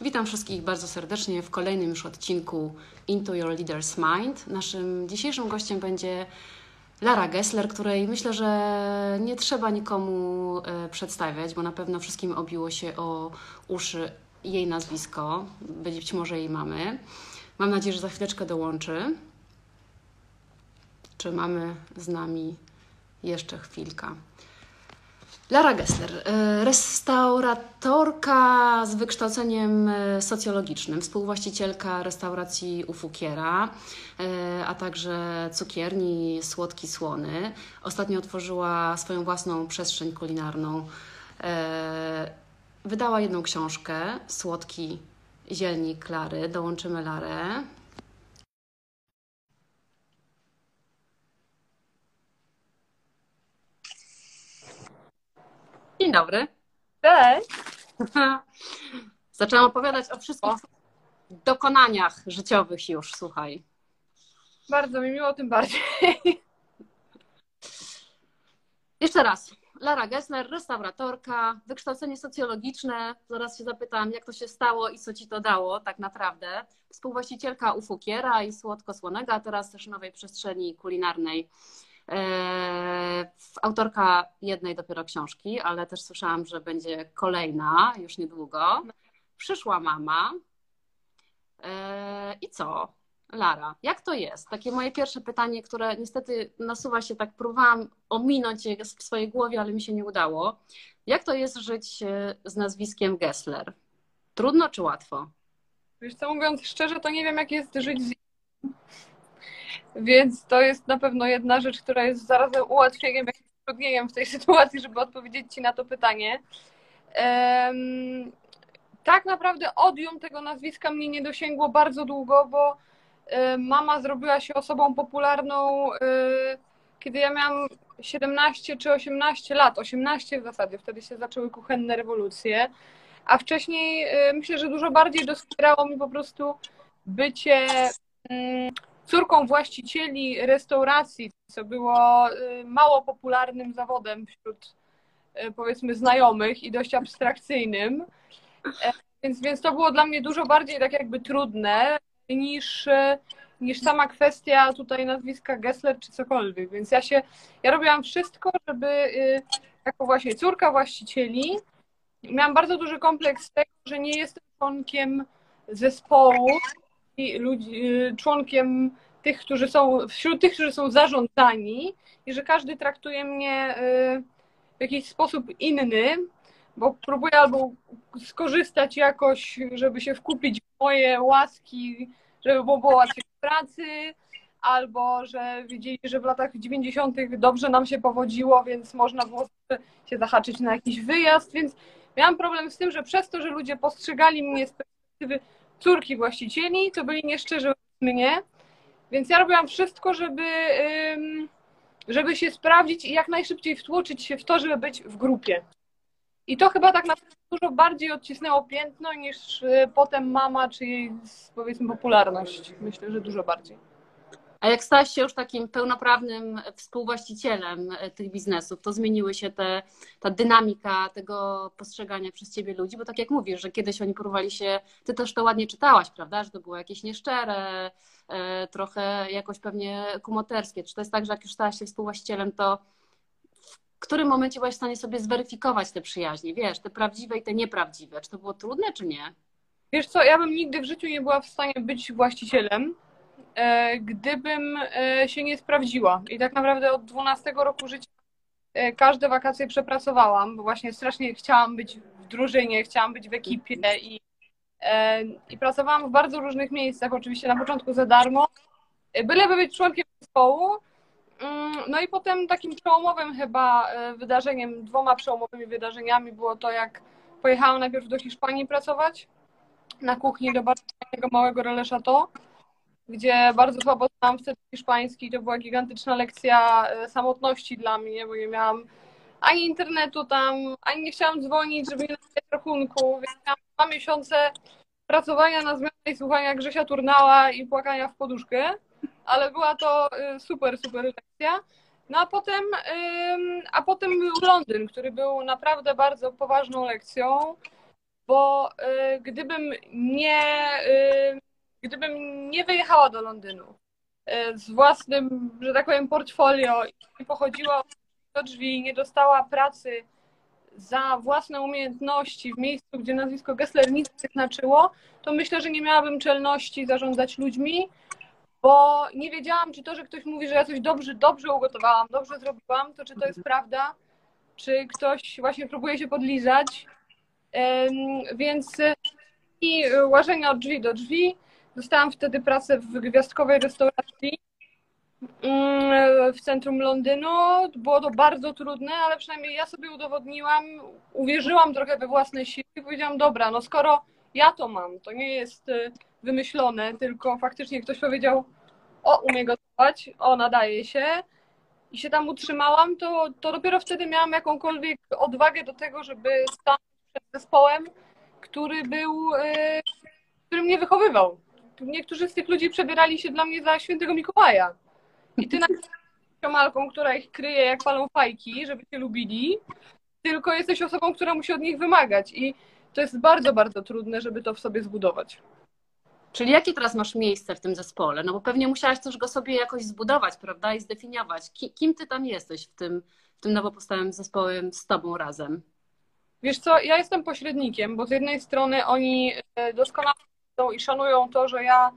Witam wszystkich bardzo serdecznie w kolejnym już odcinku Into Your Leader's Mind. Naszym dzisiejszym gościem będzie Lara Gessler, której myślę, że nie trzeba nikomu e, przedstawiać, bo na pewno wszystkim obiło się o uszy jej nazwisko, być może jej mamy. Mam nadzieję, że za chwileczkę dołączy. Czy mamy z nami jeszcze chwilkę? Lara Gessler, e, restauratorka z wykształceniem e, socjologicznym, współwłaścicielka restauracji u Fukiera, e, a także cukierni Słodki Słony. Ostatnio otworzyła swoją własną przestrzeń kulinarną. Wydała jedną książkę, Słodki Zielni Klary. Dołączymy Larę. Dzień dobry. Cześć. Zaczęłam opowiadać o wszystkich dokonaniach życiowych już, słuchaj. Bardzo mi miło, tym bardziej. Jeszcze raz. Lara Gessler, restauratorka, wykształcenie socjologiczne. Zaraz się zapytam, jak to się stało i co ci to dało tak naprawdę. Współwłaścicielka Ufukiera i Słodko-Słonego, a teraz też nowej przestrzeni kulinarnej autorka jednej dopiero książki, ale też słyszałam, że będzie kolejna już niedługo. Przyszła mama. E, I co? Lara, jak to jest? Takie moje pierwsze pytanie, które niestety nasuwa się, tak próbowałam ominąć je w swojej głowie, ale mi się nie udało. Jak to jest żyć e, z nazwiskiem Gessler? Trudno czy łatwo? Wiesz co, mówiąc szczerze, to nie wiem, jak jest żyć z więc to jest na pewno jedna rzecz, która jest zarazem ułatwieniem, jak utrudnieniem w tej sytuacji, żeby odpowiedzieć Ci na to pytanie. Um, tak naprawdę odium tego nazwiska mnie nie dosięgło bardzo długo, bo um, mama zrobiła się osobą popularną, um, kiedy ja miałam 17 czy 18 lat, 18 w zasadzie, wtedy się zaczęły kuchenne rewolucje, a wcześniej myślę, że dużo bardziej doskwierało mi po prostu bycie mm, córką właścicieli restauracji, co było y, mało popularnym zawodem wśród y, powiedzmy znajomych i dość abstrakcyjnym. E, więc, więc to było dla mnie dużo bardziej tak jakby trudne niż, y, niż sama kwestia tutaj nazwiska Gessler czy cokolwiek. Więc ja się, ja robiłam wszystko, żeby jako właśnie córka właścicieli miałam bardzo duży kompleks tego, że nie jestem członkiem zespołu, ludzi, y, członkiem tych, którzy są, wśród tych, którzy są zarządzani i że każdy traktuje mnie y, w jakiś sposób inny, bo próbuję albo skorzystać jakoś, żeby się wkupić w moje łaski, żeby było łatwiej w pracy, albo że wiedzieli, że w latach 90. dobrze nam się powodziło, więc można było się zahaczyć na jakiś wyjazd, więc miałam problem z tym, że przez to, że ludzie postrzegali mnie z perspektywy córki właścicieli, to byli nieszczerzy mnie, więc ja robiłam wszystko, żeby, żeby się sprawdzić i jak najszybciej wtłoczyć się w to, żeby być w grupie. I to chyba tak naprawdę dużo bardziej odcisnęło piętno niż y, potem mama czy jej powiedzmy popularność. Myślę, że dużo bardziej. A jak stałaś się już takim pełnoprawnym współwłaścicielem e, tych biznesów, to zmieniły się te, ta dynamika tego postrzegania przez ciebie ludzi, bo tak jak mówisz, że kiedyś oni próbowali się, ty też to ładnie czytałaś, prawda, że to było jakieś nieszczere, e, trochę jakoś pewnie kumoterskie. Czy to jest tak, że jak już stałaś się współwłaścicielem, to w którym momencie byłaś w stanie sobie zweryfikować te przyjaźnie, wiesz, te prawdziwe i te nieprawdziwe? Czy to było trudne, czy nie? Wiesz co, ja bym nigdy w życiu nie była w stanie być właścicielem, gdybym e, się nie sprawdziła. I tak naprawdę od 12 roku życia e, każde wakacje przepracowałam, bo właśnie strasznie chciałam być w drużynie, chciałam być w ekipie i, i pracowałam w bardzo różnych miejscach, oczywiście na początku za darmo, byleby być członkiem zespołu. Mm, no i potem takim przełomowym chyba wydarzeniem, dwoma przełomowymi wydarzeniami było to, jak pojechałam najpierw do Hiszpanii pracować na kuchni do bardzo małego relais chateau gdzie bardzo słabo znałam wtedy hiszpański. To była gigantyczna lekcja e, samotności dla mnie, bo nie miałam ani internetu tam, ani nie chciałam dzwonić, żeby nie napisać rachunku, więc miałam dwa miesiące pracowania na zmianę i słuchania Grzesia Turnała i płakania w poduszkę, ale była to e, super, super lekcja. No a potem, a potem był Londyn, który był naprawdę bardzo poważną lekcją. bo y, gdybym nie, gdybym nie wyjechała do Londynu y, z własnym, że tak powiem, portfolio i nie pochodziła do drzwi, nie dostała pracy za własne umiejętności w miejscu, gdzie nazwisko Gessler nic nie znaczyło, to myślę, że nie miałabym czelności zarządzać ludźmi, bo nie wiedziałam, czy to, że ktoś mówi, że ja coś dobrze, dobrze ugotowałam, dobrze zrobiłam, to czy to jest prawda, czy ktoś właśnie próbuje się podlizać. Więc i łażenia od drzwi do drzwi. Dostałam wtedy pracę w gwiazdkowej restauracji mm, w centrum Londynu. Było to bardzo trudne, ale przynajmniej ja sobie udowodniłam, uwierzyłam trochę we własne siły i powiedziałam, dobra, no skoro ja to mam, to nie jest y, wymyślone, tylko faktycznie ktoś powiedział, o, umie gotować, o, nadaje się i się tam utrzymałam, to, to dopiero wtedy miałam jakąkolwiek odwagę do tego, żeby stanąć przed zespołem, który był, y, który mnie wychowywał. Niektórzy z tych ludzi przebierali się dla mnie za świętego Mikołaja. I ty malką, która ich kryje jak palą fajki, żeby cię lubili, tylko jesteś osobą, która musi od nich wymagać. I to jest bardzo, bardzo trudne, żeby to w sobie zbudować. Czyli jakie teraz masz miejsce w tym zespole? No bo pewnie musiałaś też go sobie jakoś zbudować, prawda? I zdefiniować. Kim ty tam jesteś w tym, w tym nowo powstałym zespołem z tobą razem? Wiesz co, ja jestem pośrednikiem, bo z jednej strony oni e, doskonale i szanują to, że ja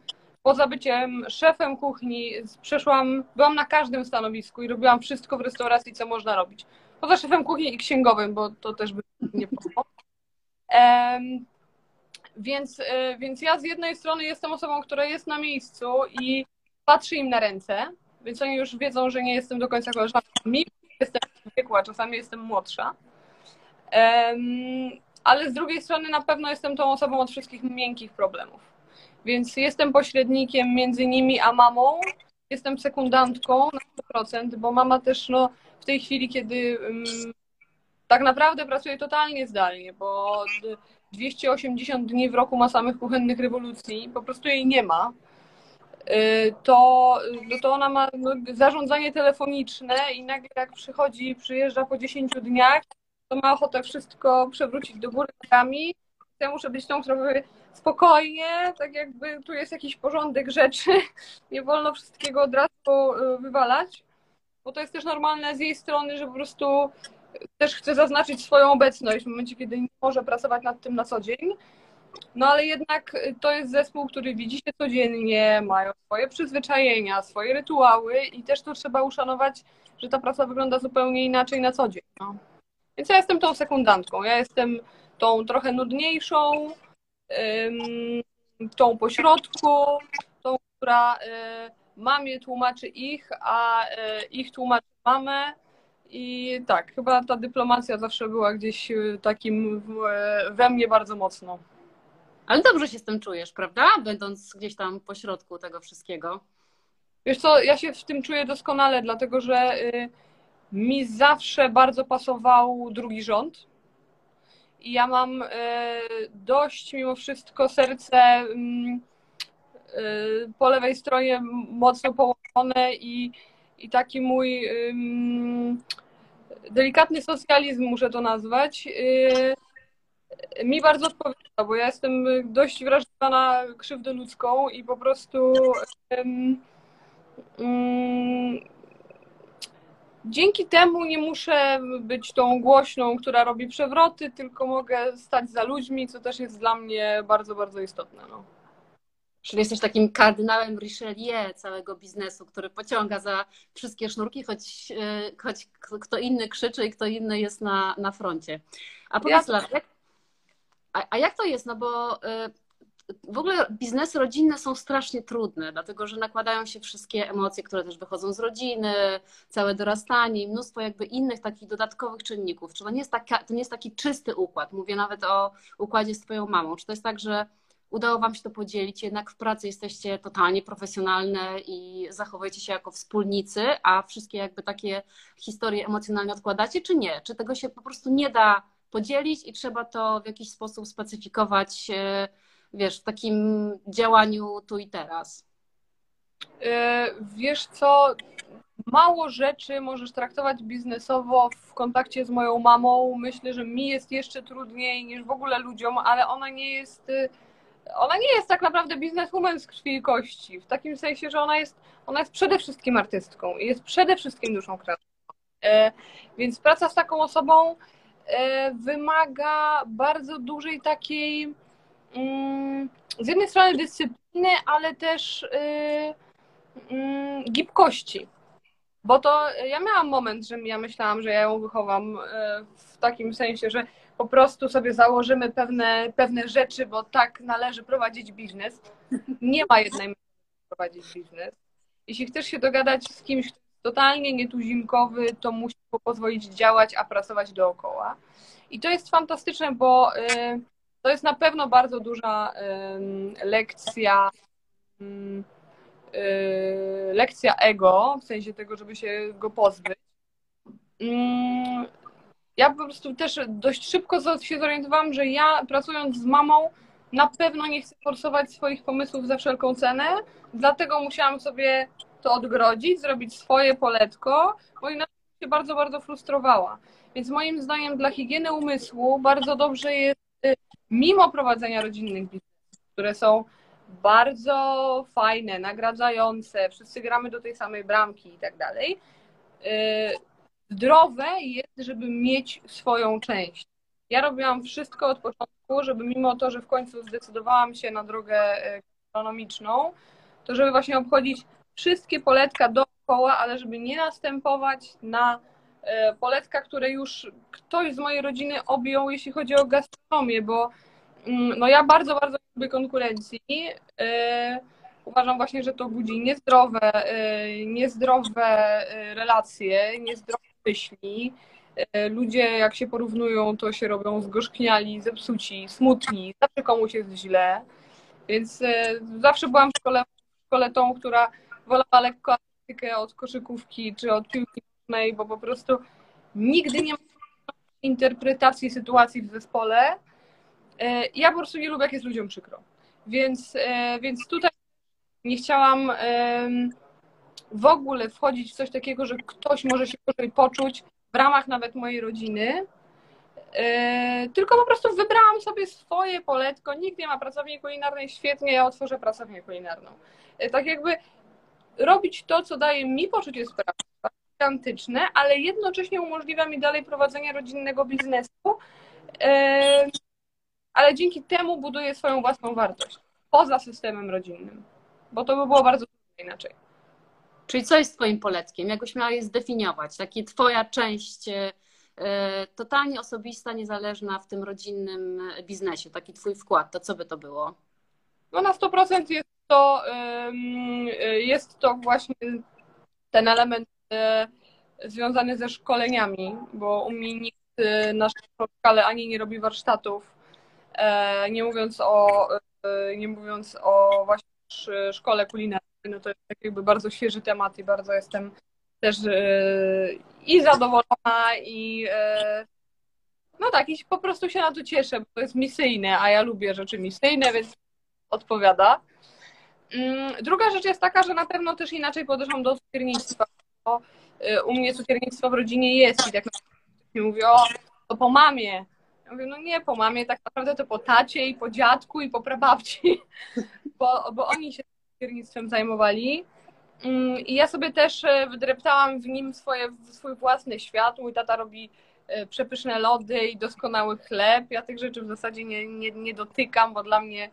poza byciem szefem kuchni przeszłam, byłam na każdym stanowisku i robiłam wszystko w restauracji, co można robić. Poza szefem kuchni i księgowym, bo to też by nie. Um, więc, e, więc ja z jednej strony jestem osobą, która jest na miejscu i patrzy im na ręce, więc oni już wiedzą, że nie jestem do końca koleżanką. Jestem wieku, a czasami jestem młodsza. Ale z drugiej strony na pewno jestem tą osobą od wszystkich miękkich problemów. Więc jestem pośrednikiem między nimi a mamą. Jestem sekundantką na 100%, bo mama też no, w tej chwili, kiedy um, tak naprawdę pracuje totalnie zdalnie, bo 280 dni w roku ma samych kuchennych rewolucji, po prostu jej nie ma, y, to, no to ona ma no, zarządzanie telefoniczne i nagle jak przychodzi, przyjeżdża po 10 dniach, to ma ochotę wszystko przewrócić do góry nogami. Muszę być tą, która powie spokojnie, tak jakby tu jest jakiś porządek rzeczy, nie wolno wszystkiego od razu y, wywalać, bo to jest też normalne z jej strony, że po prostu też chce zaznaczyć swoją obecność w momencie, kiedy nie może pracować nad tym na co dzień. No ale jednak to jest zespół, który widzi się codziennie, mają swoje przyzwyczajenia, swoje rytuały i też to trzeba uszanować, że ta praca wygląda zupełnie inaczej na co dzień. No. Więc ja jestem tą sekundantką, ja jestem tą trochę nudniejszą, tą pośrodku, tą, która y, mamie tłumaczy ich, a y, ich tłumaczy mamę i tak, chyba ta dyplomacja zawsze była gdzieś y, takim we mnie bardzo mocno. Ale dobrze się z tym czujesz, prawda? Będąc gdzieś tam po środku tego wszystkiego. Wiesz co, ja się w tym czuję doskonale, dlatego że y, mi zawsze bardzo pasował drugi rząd. I ja mam y, dość mimo wszystko serce mm, po lewej stronie mocno połączone i i taki mój delikatny socjalizm, muszę to nazwać, y, mi bardzo odpowiada, bo ja jestem dość wrażliwa na krzywdę ludzką i po prostu dzięki temu nie muszę być tą głośną, która robi przewroty, tylko mogę stać za ludźmi, co też jest dla mnie bardzo, bardzo istotne. No. Czyli jesteś takim kardynałem Richelieu całego biznesu, który pociąga za wszystkie sznurki, choć, e, choć kto inny krzyczy i kto inny jest na, na froncie. A powiedz, ja... jak, a, a jak to jest? No bo e, w ogóle biznesy rodzinne są strasznie trudne, dlatego że nakładają się wszystkie emocje, które też wychodzą z rodziny, całe dorastanie i mnóstwo jakby innych takich dodatkowych czynników. Czy to nie jest, taka, to nie jest taki czysty układ? Mówię nawet o układzie z twoją mamą. Czy to jest tak, że udało Wam się to podzielić, jednak w pracy jesteście totalnie profesjonalne i zachowujecie się jako wspólnicy, a wszystkie jakby takie historie emocjonalne odkładacie, czy nie? Czy tego się po prostu nie da podzielić i trzeba to w jakiś sposób specyfikować, e, wiesz, w takim działaniu tu i teraz? E, wiesz co, mało rzeczy możesz traktować biznesowo w kontakcie z moją mamą. Myślę, że mi jest jeszcze trudniej niż w ogóle ludziom, ale ona nie jest y, ona nie jest tak naprawdę bizneswoman z krwi i kości, w takim sensie, że ona jest, ona jest przede wszystkim artystką i jest przede wszystkim duszą kreatywną. E, więc praca z taką osobą e, wymaga bardzo dużej takiej z jednej strony dyscypliny, ale też y, mm, gibkości. Bo to ja miałam moment, że ja myślałam, że ja ją wychowam e, w takim sensie, że po prostu sobie założymy pewne, pewne rzeczy, bo tak należy prowadzić biznes. Nie ma jednej metody prowadzić biznes. Jeśli chcesz się dogadać z kimś, kto jest totalnie nietuzinkowy, to musi pozwolić działać, a pracować dookoła. I to jest fantastyczne, bo y, to jest na pewno bardzo duża lekcja y, lekcja ego, w sensie tego, żeby się go pozbyć. Mm, ja po prostu też dość szybko się zorientowałam, że ja pracując z mamą na pewno nie chcę forsować swoich pomysłów za wszelką cenę, dlatego musiałam sobie to odgrodzić, zrobić swoje poletko, bo inaczej się bardzo, bardzo frustrowała. Więc moim zdaniem dla higieny umysłu bardzo dobrze jest, mimo prowadzenia rodzinnych biznesów, które są bardzo fajne, nagradzające, wszyscy gramy do tej samej bramki i tak dalej, y, zdrowe jest, żeby mieć swoją część. Ja robiłam wszystko od początku, żeby mimo to, że w końcu zdecydowałam się na drogę e, gastronomiczną, to żeby właśnie obchodzić wszystkie poletka dookoła, ale żeby nie następować na poletka, które już ktoś z mojej rodziny objął, jeśli chodzi o gastronomię, bo mm, no ja bardzo, bardzo lubię konkurencji. E, uważam właśnie, że to budzi niezdrowe, niezdrowe relacje, niezdrowe myśli. E, ludzie, jak się porównują, to się robią zgorzkniali, zepsuci, smutni, zawsze komuś jest źle. Więc e, zawsze byłam w szkole, w szkole tą, która wolała lekko atletykę od koszykówki czy od piłki bo po prostu nigdy nie ma interpretacji sytuacji w zespole. E, ja po prostu nie lubię, jak jest ludziom przykro. Więc, więc tutaj nie chciałam w ogóle wchodzić w coś takiego, że ktoś może się gorzej poczuć w ramach nawet mojej rodziny. Yy, tylko po prostu wybrałam sobie swoje poletko. Nikt nie ma pracowni kulinarnej, świetnie, ja otworzę pracownię kulinarną. Tak jakby robić to, co daje mi poczucie sprawy gigantyczne, ale jednocześnie umożliwia mi dalej prowadzenie rodzinnego biznesu, yy, ale dzięki temu buduję swoją własną wartość poza systemem rodzinnym, bo to by było bardzo inaczej. Czyli co jest Twoim poletkiem? Jakbyś miała je zdefiniować? Taki Twoja część e, totalnie osobista, niezależna w tym rodzinnym biznesie, taki Twój wkład, to co by to było? No na 100% jest to, jest to właśnie ten element e, związany ze szkoleniami, bo u mnie nikt e, na szkole ani nie robi warsztatów, nie mówiąc o, nie mówiąc o właśnie szkole kulinarnej no to jest tak jakby bardzo świeży temat i bardzo jestem też i zadowolona i no tak, i po prostu się na to cieszę, bo to jest misyjne, a ja lubię rzeczy misyjne, więc odpowiada. Yy, druga rzecz jest taka, że na pewno też inaczej podeszłam do cukiernictwa, bo y, u mnie cukiernictwo w rodzinie jest i tak mi mówi, o, to po mamie. Ja mówię, no nie po mamie, tak naprawdę to po tacie i po dziadku i po prababci, bo, bo oni się kierownictwem zajmowali. Mm, I ja sobie też e, wydreptałam w nim swoje, swój własny świat. Mój tata robi e, przepyszne lody i doskonały chleb. Ja tych rzeczy w zasadzie nie, nie, nie dotykam, bo dla mnie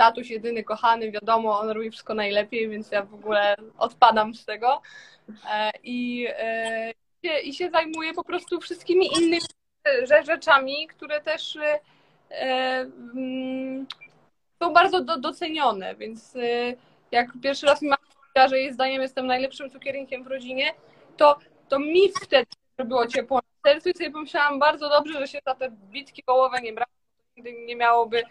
tatuś jedyny kochany, wiadomo, on robi wszystko najlepiej, więc ja w ogóle odpadam z tego. E, I, i się zajmuję po prostu wszystkimi innymi rzeczami, które też mm, są bardzo docenione, więc jak pierwszy raz mi mama że jej zdaniem jestem najlepszym cukiernikiem w rodzinie, to, to mi wtedy zrobiło ciepło na sercu i sobie pomyślałam bardzo dobrze, że się za te bitki wołowe nie brało, nigdy nie miałoby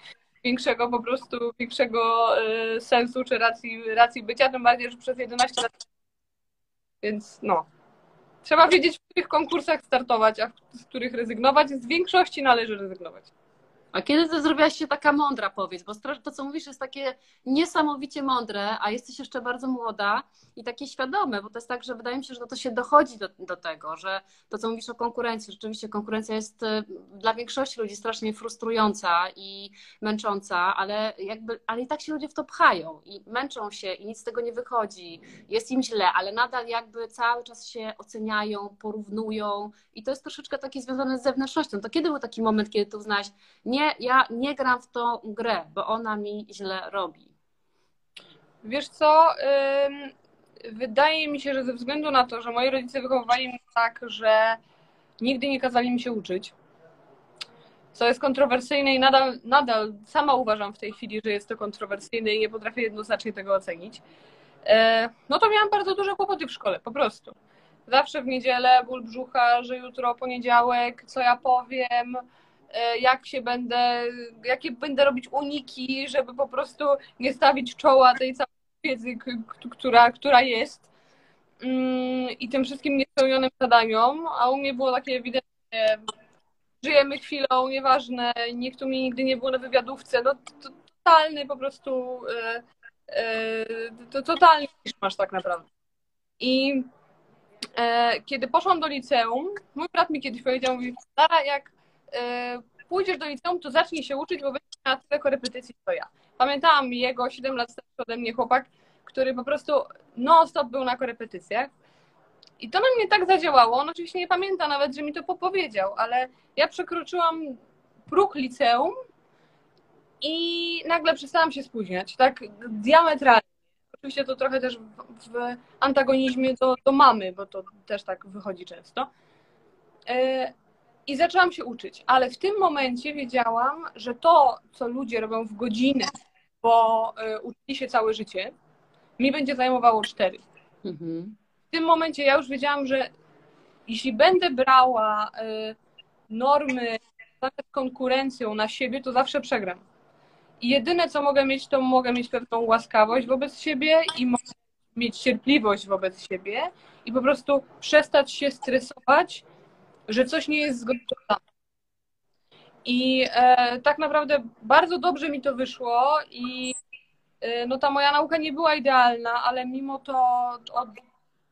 większego po prostu, większego y, sensu czy racji, racji bycia, tym bardziej, że przez 11 lat. Więc no. Trzeba wiedzieć, w których konkursach startować, a z których rezygnować. Z większości należy rezygnować. A kiedy ty zrobiłaś się taka mądra, powiedz, bo to, co mówisz, jest takie niesamowicie mądre, a jesteś jeszcze bardzo młoda i takie świadome, bo to jest tak, że wydaje mi się, że to się dochodzi do, do tego, że to, co mówisz o konkurencji, rzeczywiście konkurencja jest y, dla większości ludzi strasznie frustrująca i męcząca, ale jakby, ale i tak się ludzie w to pchają i męczą się i nic z tego nie wychodzi, jest im źle, ale nadal jakby cały czas się oceniają, porównują i to jest troszeczkę takie związane z zewnętrznością. To kiedy był taki moment, kiedy tu uznałaś, nie, nie, ja nie gram w tą grę, bo ona mi źle robi. Wiesz co, wydaje mi się, że ze względu na to, że moi rodzice wychowywali mnie tak, że nigdy nie kazali mi się uczyć, co jest kontrowersyjne i nadal, nadal sama uważam w tej chwili, że jest to kontrowersyjne i nie potrafię jednoznacznie tego ocenić, e, no to miałam bardzo duże kłopoty w szkole, po prostu. Zawsze w niedzielę ból brzucha, że jutro poniedziałek, co ja powiem, jak się będę, jakie będę robić uniki, żeby po prostu nie stawić czoła tej całej wiedzy, która, która jest mm, i tym wszystkim niespełnionym zadaniom, a u mnie było takie ewidentnie żyjemy chwilą, nieważne, nikt tu mnie nigdy nie było na wywiadówce, no to, totalny po prostu e, e, to totalny masz tak naprawdę. I kiedy poszłam do liceum, mój brat mi kiedyś powiedział, mówi, Sara, jak E, pójdziesz do liceum, to zacznij się uczyć, bo będziesz miała tyle korepetycji, co ja. Pamiętałam jego 7 lat starszy ode mnie chłopak, który po prostu non-stop był na korepetycjach. I to na mnie tak zadziałało. On oczywiście nie pamięta nawet, że mi to popowiedział, ale ja przekroczyłam próg liceum i nagle przestałam się spóźniać. Tak diametralnie. Oczywiście to trochę też w, w antagonizmie do, do mamy, bo to też tak wychodzi często. I zaczęłam się uczyć, ale w tym momencie wiedziałam, że to, co ludzie robią w godzinę, bo y, uczyli się całe życie, mi będzie zajmowało cztery. Mhm. W tym momencie ja już wiedziałam, że jeśli będę brała y, normy z konkurencją na siebie, to zawsze przegram. I jedyne, co mogę mieć, to mogę mieć pewną łaskawość wobec siebie i mogę mieć cierpliwość wobec siebie i po prostu przestać się stresować że coś nie jest zgodne. I e, tak naprawdę bardzo dobrze mi to wyszło i e, no ta moja nauka nie była idealna, ale mimo to od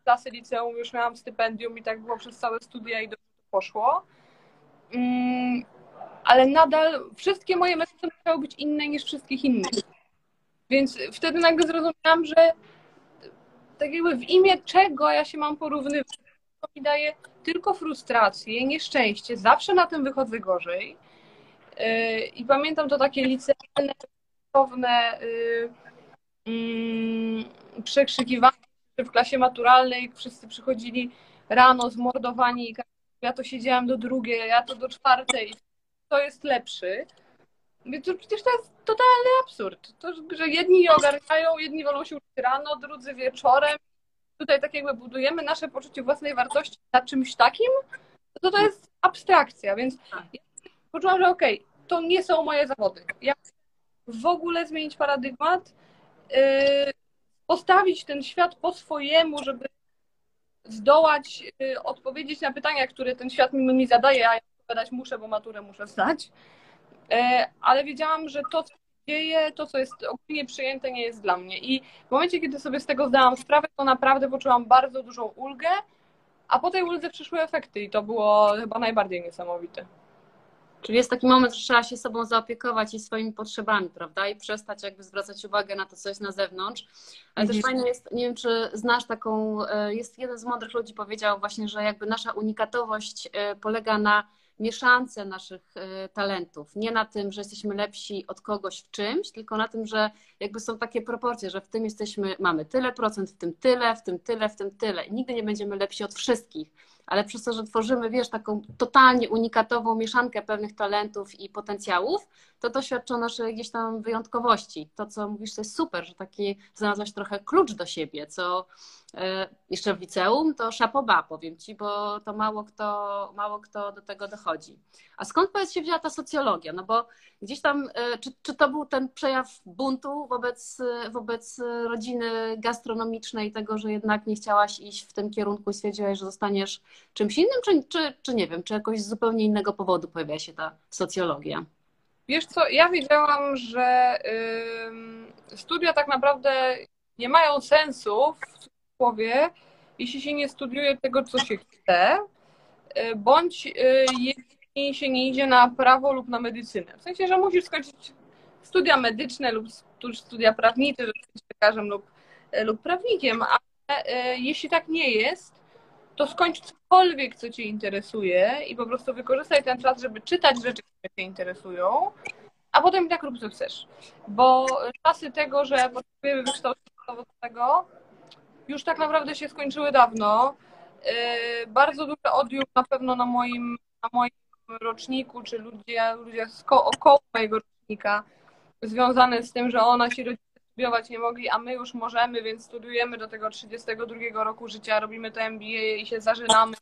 klasy liceum już miałam stypendium i tak było przez całe studia i dobrze poszło. Mm, ale nadal wszystkie moje metody musiały być inne niż wszystkich innych. Więc wtedy nagle zrozumiałam, że tak jakby w imię czego ja się mam porównywać to mi daje tylko frustrację, nieszczęście. Zawsze na tym wychodzę gorzej. Yy, I pamiętam to takie licealne, słowne yy, mm, przekrzykiwanie w klasie maturalnej, wszyscy przychodzili rano zmordowani ja to siedziałam do drugiej, ja to do czwartej. To jest lepszy. Więc to przecież to jest totalny absurd. To, że jedni ogarniają, jedni wolą się uczyć rano, drudzy wieczorem, tutaj tak jakby budujemy nasze poczucie własnej wartości na czymś takim, to to jest abstrakcja, więc tak. ja poczułam, że okej, okay, to nie są moje zawody. Ja w ogóle zmienić paradygmat, yy, postawić ten świat po swojemu, żeby zdołać yy, odpowiedzieć na pytania, które ten świat mi, mi zadaje, a ja odpowiadać muszę, bo maturę muszę zdać. Yy, ale wiedziałam, że to, co dzieje, to co jest ogólnie przyjęte nie jest dla mnie. I w momencie, kiedy sobie z tego zdałam sprawę, to naprawdę poczułam bardzo dużą ulgę, a po tej uldze przyszły efekty i to było chyba najbardziej niesamowite. Czyli jest taki moment, że trzeba się sobą zaopiekować i swoimi potrzebami, prawda? I przestać jakby zwracać uwagę na to, co jest na zewnątrz. Ale mhm. też fajne jest, nie wiem, czy znasz taką, e, jest jeden z mądrych ludzi powiedział właśnie, że jakby nasza unikatowość e, polega na mieszance naszych e, talentów. Nie na tym, że jesteśmy lepsi od kogoś w czymś, tylko na tym, że jakby są takie proporcje, że w tym jesteśmy, mamy tyle procent, w tym tyle, w tym tyle, w tym tyle. I nigdy nie będziemy lepsi od wszystkich ale przez to, że tworzymy, wiesz, taką totalnie unikatową mieszankę pewnych talentów i potencjałów, to to świadczy o naszej gdzieś tam wyjątkowości. To, co mówisz, to jest super, że taki znalazłaś trochę klucz do siebie, co e, jeszcze w liceum to szapoba, powiem Ci, bo to mało kto, mało kto do tego dochodzi. A skąd powiedz się wzięła ta socjologia? No bo gdzieś tam, e, czy, czy to był ten przejaw buntu wobec, wobec rodziny gastronomicznej, tego, że jednak nie chciałaś iść w tym kierunku i stwierdziłaś, że zostaniesz czymś innym, czy, czy, czy nie wiem, czy jakoś z zupełnie innego powodu pojawia się ta socjologia? Wiesz co, ja wiedziałam, że y, studia tak naprawdę nie mają sensu w cudzysłowie, jeśli się nie studiuje tego, co się chce, y, bądź y, jeśli się nie idzie na prawo lub na medycynę. W sensie, że musisz skończyć studia medyczne lub studia prawnicze, żeby być lekarzem lub, y, lub prawnikiem, ale y, jeśli tak nie jest, to skończ cokolwiek, co Cię interesuje i po prostu wykorzystaj ten czas, żeby czytać rzeczy, które Cię interesują, a potem i tak rób, co chcesz. Bo czasy tego, że potrzebujemy wykształcenia zawodowego, już tak naprawdę się skończyły dawno. Yy, bardzo duże odium na pewno na moim, na moim roczniku, czy ludzie, ludzie około mojego rocznika, związane z tym, że ona się rodzice studiować nie mogli, a my już możemy, więc studiujemy do tego 32 roku życia, robimy to MBA i się zażynamy.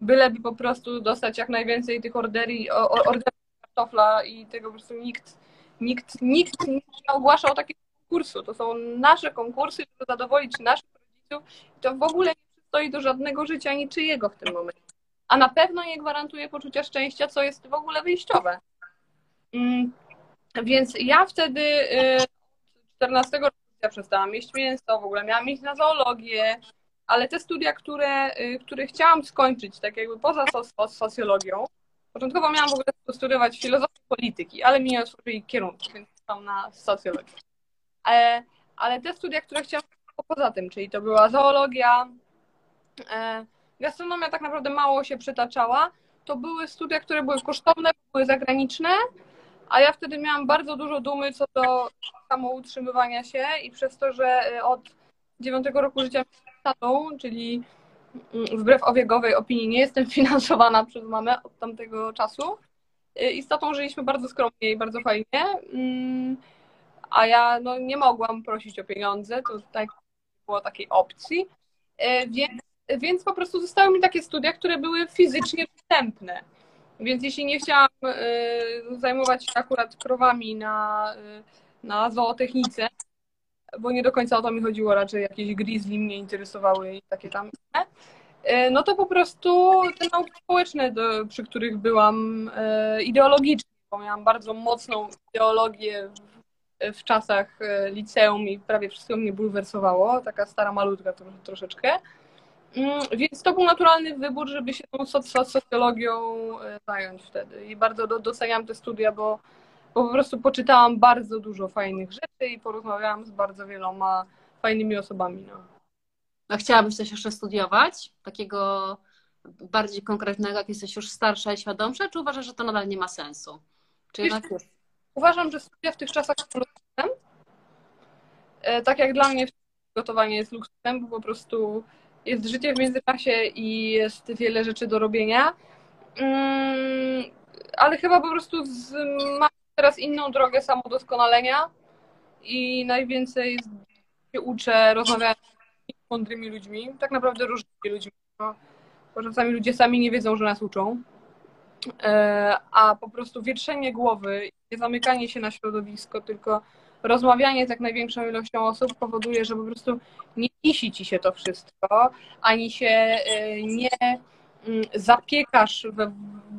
Byleby po prostu dostać jak najwięcej tych orderi, orderów kartofla i tego po prostu nikt, nikt, nikt nie ogłaszał takiego konkursu. To są nasze konkursy, żeby zadowolić naszych rodziców i to w ogóle nie przystoi do żadnego życia niczyjego w tym momencie. A na pewno nie gwarantuje poczucia szczęścia, co jest w ogóle wyjściowe. Mm, więc ja wtedy y, 14 roku życia przestałam jeść mięso, w ogóle miałam iść na zoologię, ale te studia, które, y, które chciałam skończyć, tak jakby poza socjologią, początkowo miałam w ogóle studiować filozofię polityki, ale mi nie otworzyli kierunku, więc tam na socjologię. Ale, ale te studia, które chciałam poza tym, czyli to była zoologia, e, gastronomia tak naprawdę mało się przytaczała, to były studia, które były kosztowne, były zagraniczne, a ja wtedy miałam bardzo dużo dumy co do samoutrzymywania się i przez to, że y, od dziewiątego roku życia tatą, czyli mm, wbrew obiegowej opinii nie jestem finansowana przez mamę od tamtego czasu. Y, i z tatą żyliśmy bardzo skromnie i bardzo fajnie, mm, a ja no, nie mogłam prosić o pieniądze, to tak było takiej opcji, y, więc, więc po prostu zostały mi takie studia, które były fizycznie dostępne. Więc jeśli nie chciałam y, zajmować się akurat krowami na, y, na zootechnice, bo nie do końca o to mi chodziło, raczej jakieś grizzly mnie interesowały i takie tam, y, no to po prostu te nauki społeczne, do, przy których byłam ideologicznie, bo miałam bardzo mocną ideologię w, w czasach liceum i prawie wszystko mnie bulwersowało, taka stara malutka troszeczkę. Mm, więc to był naturalny wybór, żeby się tą socjologią e, zająć wtedy. I bardzo doceniam te studia, bo, bo po prostu poczytałam bardzo dużo fajnych rzeczy i porozmawiałam z bardzo wieloma fajnymi osobami. No. A chciałabyś coś jeszcze studiować? Takiego bardziej konkretnego, jak jesteś już starsza i świadomsza, czy uważasz, że to nadal nie ma sensu? Czy jednak jest? Uważam, że studia w tych czasach są luksusem. E, tak jak dla mnie gotowanie jest luksusem, bo po prostu jest życie w międzyczasie i jest wiele rzeczy do robienia. Mm, ale chyba po prostu z, mam teraz inną drogę samodoskonalenia i najwięcej się uczę rozmawiać z mądrymi ludźmi, tak naprawdę różnymi ludźmi, bo czasami ludzie sami nie wiedzą, że nas uczą. E, a po prostu wietrzenie głowy, nie zamykanie się na środowisko, tylko rozmawianie z jak największą ilością osób powoduje, że po prostu nie kisi ci się to wszystko, ani się y, nie mm, zapiekasz we,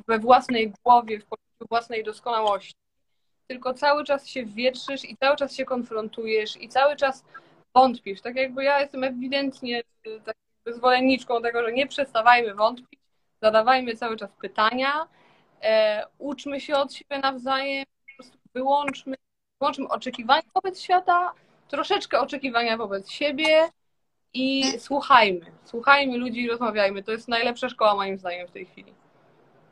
we własnej głowie, w poczuciu własnej doskonałości, tylko cały czas się wietrzysz i cały czas się konfrontujesz i cały czas wątpisz. Tak jakby ja jestem ewidentnie y, tak zwolenniczką tego, że nie przestawajmy wątpić, zadawajmy cały czas pytania, e, uczmy się od siebie nawzajem, po prostu wyłączmy włączmy oczekiwania wobec świata, troszeczkę oczekiwania wobec siebie i słuchajmy. Słuchajmy ludzi i rozmawiajmy. To jest najlepsza szkoła moim zdaniem w tej chwili.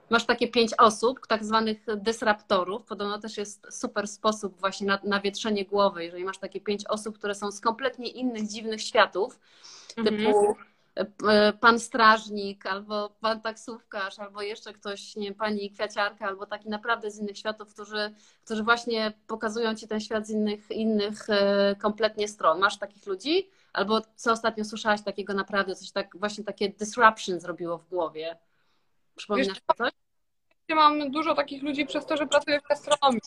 Masz takie pięć osób, tak zwanych dysraptorów. Podobno też jest super sposób właśnie na, na wietrzenie głowy. Jeżeli masz takie pięć osób, które są z kompletnie innych, dziwnych światów, typu mhm. E, pan strażnik, albo pan taksówkarz, albo jeszcze ktoś, nie wiem, pani kwiaciarka, albo taki naprawdę z innych światów, którzy, którzy właśnie pokazują ci ten świat z innych, innych e, kompletnie stron. Masz takich ludzi? Albo co ostatnio słyszałaś takiego naprawdę, coś tak, właśnie takie disruption zrobiło w głowie? Przypominasz Wiesz, coś? Mam dużo takich ludzi przez to, że pracuję w gastronomii.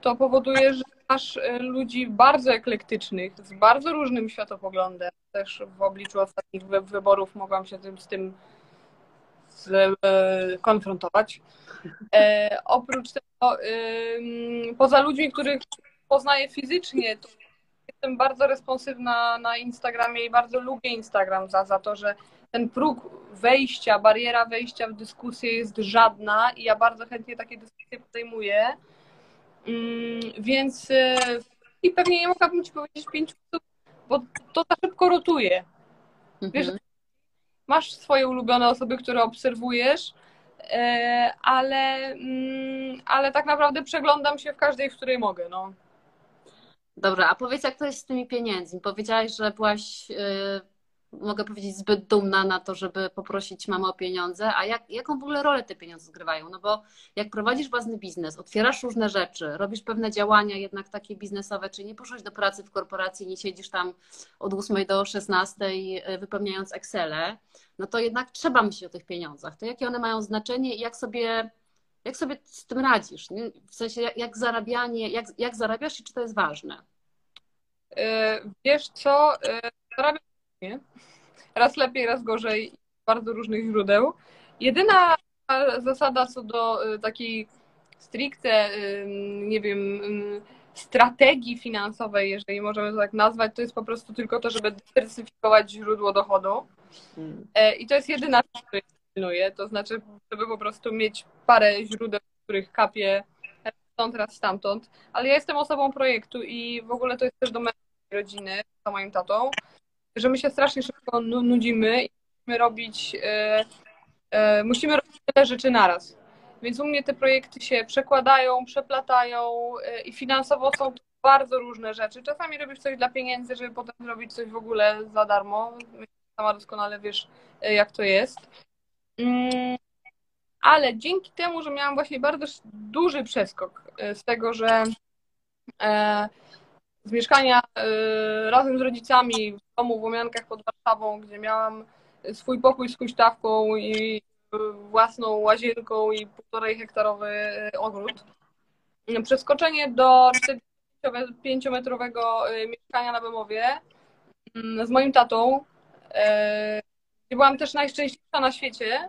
To powoduje, że masz e, ludzi bardzo eklektycznych, z bardzo różnym światopoglądem. Też w obliczu ostatnich wyborów mogłam się tym, z tym konfrontować. Oprócz tego, poza ludźmi, których poznaję fizycznie, to jestem bardzo responsywna na Instagramie i bardzo lubię Instagram za, za to, że ten próg wejścia, bariera wejścia w dyskusję jest żadna i ja bardzo chętnie takie dyskusje podejmuję. Mm, więc e, i pewnie nie mogłabym Ci powiedzieć pięć osób, bo to za szybko rotuje. Wiesz, mhm. masz swoje ulubione osoby, które obserwujesz, e, ale, mm, ale tak naprawdę przeglądam się w każdej, w której mogę. No. Dobra, a powiedz, jak to jest z tymi pieniędzmi? Powiedziałaś, że byłaś y, mogę powiedzieć, zbyt dumna na to, żeby poprosić mamę o pieniądze, a jak, jaką w ogóle rolę te pieniądze zgrywają? No bo jak prowadzisz własny biznes, otwierasz różne rzeczy, robisz pewne działania jednak takie biznesowe, czyli nie poszłaś do pracy w korporacji, nie siedzisz tam od 8 do 16 e, wypełniając Excele, no to jednak trzeba myśleć o tych pieniądzach. To jakie one mają znaczenie i jak sobie, jak sobie z tym radzisz? W sensie jak, jak zarabianie, jak, jak zarabiasz i czy to jest ważne? E, wiesz co, e, zarabiam Raz lepiej, raz gorzej, bardzo różnych źródeł. Jedyna zasada co do y, takiej stricte, nie wiem, strategii finansowej, jeżeli możemy to tak nazwać, to jest po prostu tylko to, żeby dywersyfikować źródło dochodu. Hmm. E, I to jest jedyna rzecz, której pilnuję, to znaczy, żeby po prostu mieć parę źródeł, z których kapie stąd, raz stamtąd. Ale ja jestem osobą projektu i w ogóle to jest też do mojej rodziny, za moim tatą że my się strasznie szybko nudzimy i musimy robić, e, e, musimy robić tyle rzeczy naraz. Więc u mnie te projekty się przekładają, przeplatają e, i finansowo są to bardzo różne rzeczy. Czasami robisz coś dla pieniędzy, żeby potem zrobić coś w ogóle za darmo. Sama doskonale wiesz, jak to jest. Mm, ale dzięki temu, że miałam właśnie bardzo duży przeskok z tego, że z mieszkania y, razem z rodzicami w domu w Łomiankach pod Warszawą, gdzie miałam swój pokój z huśtawką i własną łazienką i półtorej hektarowy y, ogród. Przeskoczenie do 45-metrowego y, mieszkania na Bemowie mm, z moim tatą, gdzie byłam też najszczęśliwsza na świecie,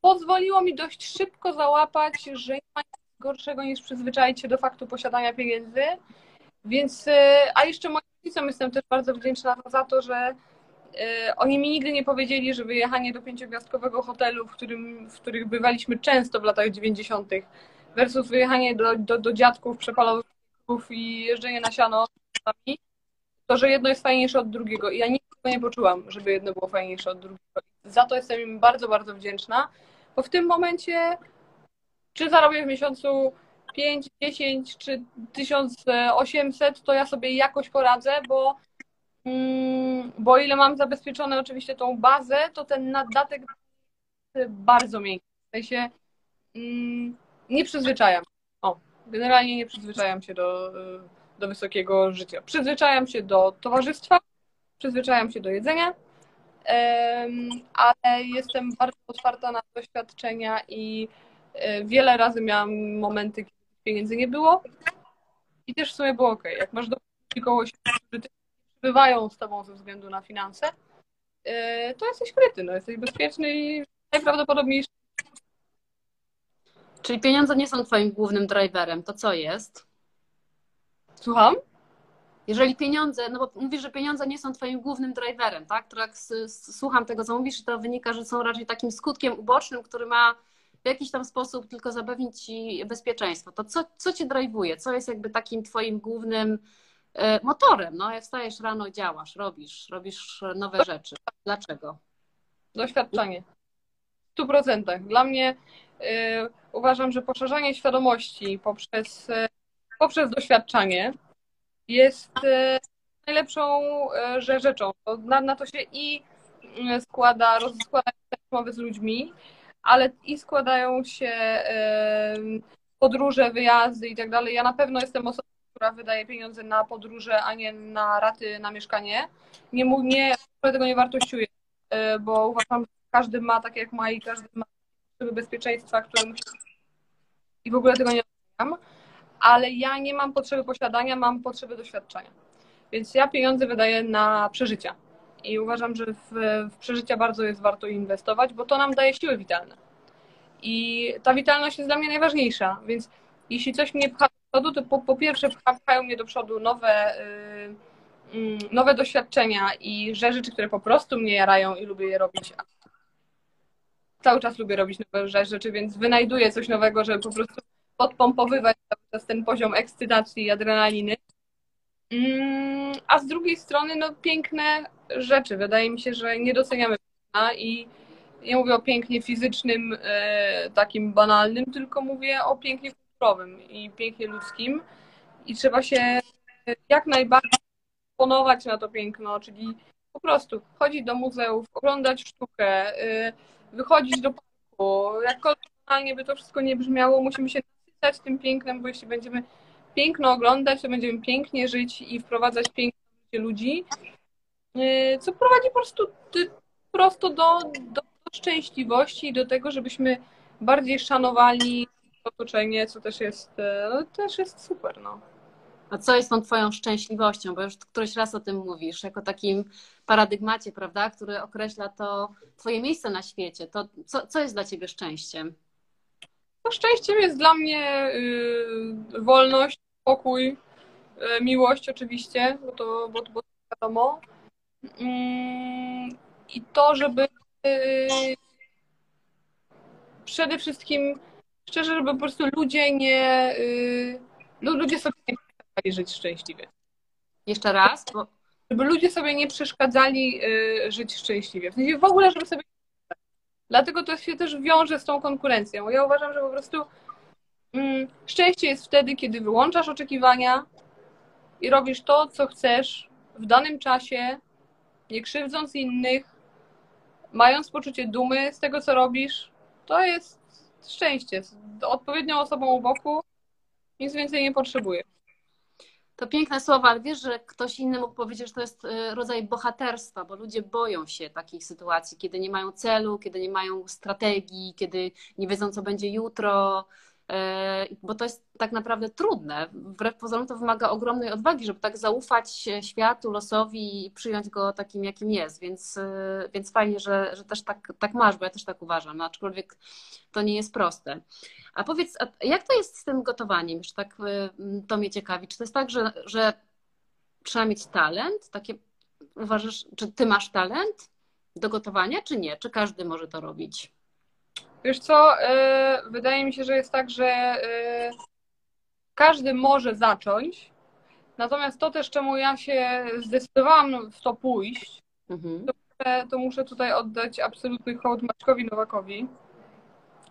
pozwoliło mi dość szybko załapać, że nie ma gorszego niż przyzwyczaić się do faktu posiadania pieniędzy. Więc, e, a jeszcze moim rodzicom jestem też bardzo wdzięczna za to, że e, oni mi nigdy nie powiedzieli, że wyjechanie do pięciogwiazdkowego hotelu, w, którym, w których bywaliśmy często w latach 90., versus wyjechanie do, do, do dziadków przepalowych i jeżdżenie na siano, to, że jedno jest fajniejsze od drugiego. I ja nigdy nie poczułam, żeby jedno było fajniejsze od drugiego. Za to jestem im bardzo, bardzo wdzięczna, bo w tym momencie czy zarobię w miesiącu 5, 10 czy 1800, to ja sobie jakoś poradzę, bo, mm, bo ile mam zabezpieczone oczywiście tą bazę, to ten nadatek bardzo miękki. W sensie mm, nie przyzwyczajam. O, generalnie nie przyzwyczajam się do, do wysokiego życia. Przyzwyczajam się do towarzystwa, przyzwyczajam się do jedzenia, ale jestem bardzo otwarta na doświadczenia i wiele razy miałam momenty, kiedy pieniędzy nie było i też w sumie było ok. Jak masz do siebie, którzy przybywają z tobą ze względu na finanse, e, to jesteś kryty, no, jesteś bezpieczny i najprawdopodobniej Czyli pieniądze nie są twoim głównym driverem, to co jest? Słucham? Jeżeli pieniądze, no bo mówisz, że pieniądze nie są twoim głównym driverem, tak? To jak słucham tego, co mówisz, to wynika, że są raczej takim skutkiem ubocznym, który ma w jakiś tam sposób tylko zapewnić ci bezpieczeństwo. To co, co cię drive'uje? Co jest jakby takim twoim głównym e, motorem? No, jak wstajesz rano, działasz, robisz, robisz nowe rzeczy. Dlaczego? Doświadczenie. W stu procentach. Dla mnie y, uważam, że poszerzanie świadomości poprzez, y, poprzez doświadczanie jest y, najlepszą rzeczą. Na, na to się i składa, rozkłada rozmowy z ludźmi, ale i składają się podróże, wyjazdy i tak dalej. Ja na pewno jestem osobą, która wydaje pieniądze na podróże, a nie na raty na mieszkanie. Nie, nie tego nie wartościuję, e, bo uważam, że każdy ma tak jak ma i każdy ma potrzeby bezpieczeństwa, które musi i w ogóle tego nie rozumiem, ale ja nie mam potrzeby posiadania, mam potrzeby doświadczenia. Więc ja pieniądze wydaję na przeżycia. I uważam, że w, w przeżycia bardzo jest warto inwestować, bo to nam daje siły witalne. I ta witalność jest dla mnie najważniejsza, więc jeśli coś mnie pcha do przodu, to po, po pierwsze pchają mnie do przodu nowe, yy, nowe doświadczenia i rzeczy, które po prostu mnie jarają i lubię je robić. Cały czas lubię robić nowe rzeczy, więc wynajduję coś nowego, żeby po prostu podpompowywać cały czas ten poziom ekscytacji i adrenaliny. Mm, a z drugiej strony, no piękne rzeczy. Wydaje mi się, że nie doceniamy i nie mówię o pięknie fizycznym, e, takim banalnym, tylko mówię o pięknie kulturowym i pięknie ludzkim. I trzeba się jak najbardziej ponować na to piękno, czyli po prostu chodzić do muzeów, oglądać sztukę, e, wychodzić do parku. Jakkolwiek by to wszystko nie brzmiało, musimy się nasycać tym pięknem, bo jeśli będziemy piękno oglądać, to będziemy pięknie żyć i wprowadzać piękne życie ludzi, co prowadzi po prostu prosto do, do szczęśliwości i do tego, żebyśmy bardziej szanowali otoczenie, co też jest, e, no, też jest super. No. A co jest tą Twoją szczęśliwością? Bo już któryś raz o tym mówisz, jako takim paradygmacie, prawda, który określa to Twoje miejsce na świecie. To co, co jest dla Ciebie szczęściem? No, szczęściem jest dla mnie yy, wolność, spokój, yy, miłość oczywiście, bo to, bo, bo to wiadomo. Yy, I to, żeby Yy, przede wszystkim szczerze, żeby po prostu ludzie nie yy, ludzie sobie nie przeszkadzali żyć szczęśliwie. Jeszcze raz? Bo... Żeby ludzie sobie nie przeszkadzali yy, żyć szczęśliwie. W sensie w ogóle, żeby sobie Dlatego to się też wiąże z tą konkurencją. Ja uważam, że po prostu mm, szczęście jest wtedy, kiedy wyłączasz oczekiwania i robisz to, co chcesz w danym czasie, nie krzywdząc innych, mając poczucie dumy z tego, co robisz, to jest szczęście. Z odpowiednią osobą u boku nic więcej nie potrzebuję. To piękne słowa, ale wiesz, że ktoś inny mógł powiedzieć, że to jest y, rodzaj bohaterstwa, bo ludzie boją się takich sytuacji, kiedy nie mają celu, kiedy nie mają strategii, kiedy nie wiedzą, co będzie jutro, bo to jest tak naprawdę trudne. Wbrew pozorom to wymaga ogromnej odwagi, żeby tak zaufać światu, losowi i przyjąć go takim, jakim jest. Więc, e, więc fajnie, że, że też tak, tak masz, bo ja też tak uważam, no, aczkolwiek to nie jest proste. A powiedz, a jak to jest z tym gotowaniem? Już tak e, to mnie ciekawi. Czy to jest tak, że, że trzeba mieć talent? Takie, uważasz, czy ty masz talent do gotowania, czy nie? Czy każdy może to robić? Wiesz co, e, wydaje mi się, że jest tak, że e, każdy może zacząć, natomiast to też, czemu ja się zdecydowałam w to pójść, mhm. to, to, muszę tutaj oddać absolutny hołd Maćkowi Nowakowi.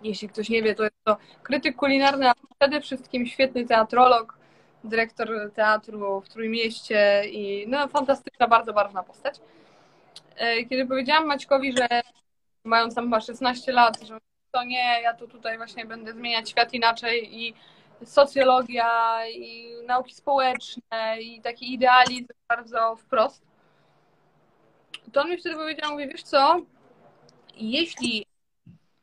Jeśli ktoś nie wie, to jest to krytyk kulinarny, a przede wszystkim świetny teatrolog, dyrektor teatru w Trójmieście i no, fantastyczna, bardzo barwna postać. E, kiedy powiedziałam Maćkowi, że mając tam chyba 16 lat, że to nie, ja tu tutaj właśnie będę zmieniać świat inaczej i socjologia i nauki społeczne i taki idealizm bardzo wprost. To on mi wtedy powiedział, mówi, wiesz co, jeśli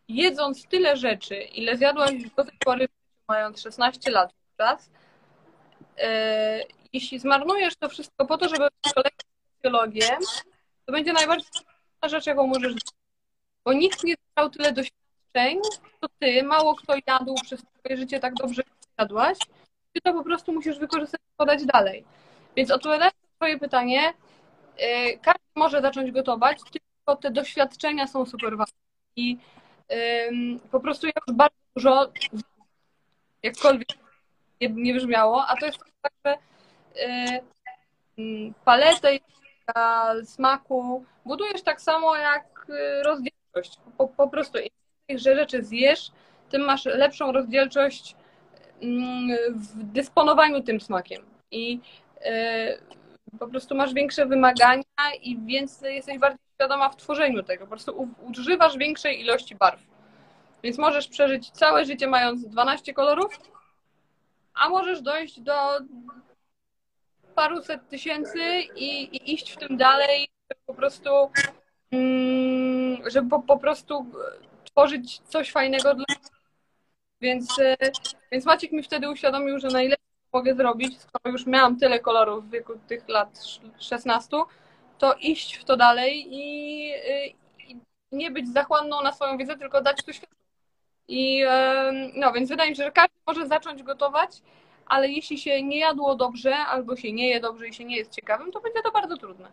jedząc tyle rzeczy, ile zjadłaś do tej pory, mając 16 lat czas, yy, jeśli zmarnujesz to wszystko po to, żeby kolejną socjologię, to będzie najbardziej rzecz, jaką możesz bo nikt nie dostał tyle doświadczenia to ty, mało kto jadł przez swoje życie tak dobrze, jak jadłaś, ty to po prostu musisz wykorzystać i podać dalej. Więc odpowiadając na twoje pytanie, y, każdy może zacząć gotować, tylko te doświadczenia są super ważne. I po prostu ja już bardzo dużo, jakkolwiek nie, nie brzmiało, a to jest tak, że y, paletę smaku budujesz tak samo jak y, rozdzielczość. Po, po prostu że rzeczy zjesz, tym masz lepszą rozdzielczość mm, w dysponowaniu tym smakiem. I e, po prostu masz większe wymagania i więcej jesteś bardziej świadoma w tworzeniu tego. Po prostu używasz większej ilości barw. Więc możesz przeżyć całe życie mając 12 kolorów, a możesz dojść do paruset tysięcy i, i iść w tym dalej, po prostu, mm, żeby po, po prostu tworzyć coś fajnego dla więc, e, więc Maciek mi wtedy uświadomił, że najlepiej mogę zrobić, skoro już miałam tyle kolorów w wieku tych lat 16, to iść w to dalej i, i nie być zachłanną na swoją wiedzę, tylko dać to światu. I no, więc wydaje mi się, że każdy może zacząć gotować, ale jeśli się nie jadło dobrze, albo się nie je dobrze i się nie jest ciekawym, to będzie to bardzo trudne.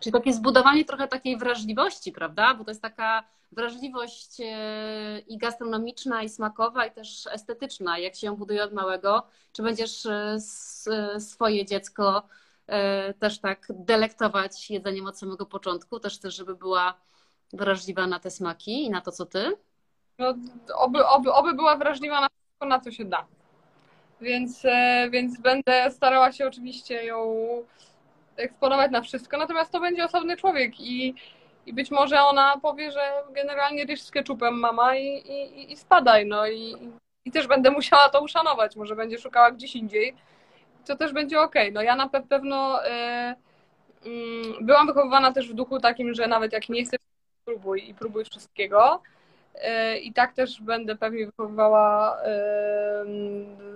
Czyli takie zbudowanie trochę takiej wrażliwości, prawda? Bo to jest taka wrażliwość e, i gastronomiczna, i smakowa, i też estetyczna. Jak się ją buduje od małego, czy będziesz e, swoje dziecko e, też tak delektować jedzeniem od samego początku, też też, żeby była wrażliwa na te smaki i na to, co ty? No, oby, oby, oby była wrażliwa na wszystko, na co się da. Więc, więc będę starała się oczywiście ją eksponować na wszystko, natomiast to będzie osobny człowiek i, i być może ona powie, że generalnie ryż z keczupem mama i, i, i spadaj, no i, i też będę musiała to uszanować, może będzie szukała gdzieś indziej, to też będzie ok. No ja na pewno e, mm, byłam wychowywana też w duchu takim, że nawet jak nie chcesz, próbuj i próbuj wszystkiego. E, I tak też będę pewnie wychowywała e,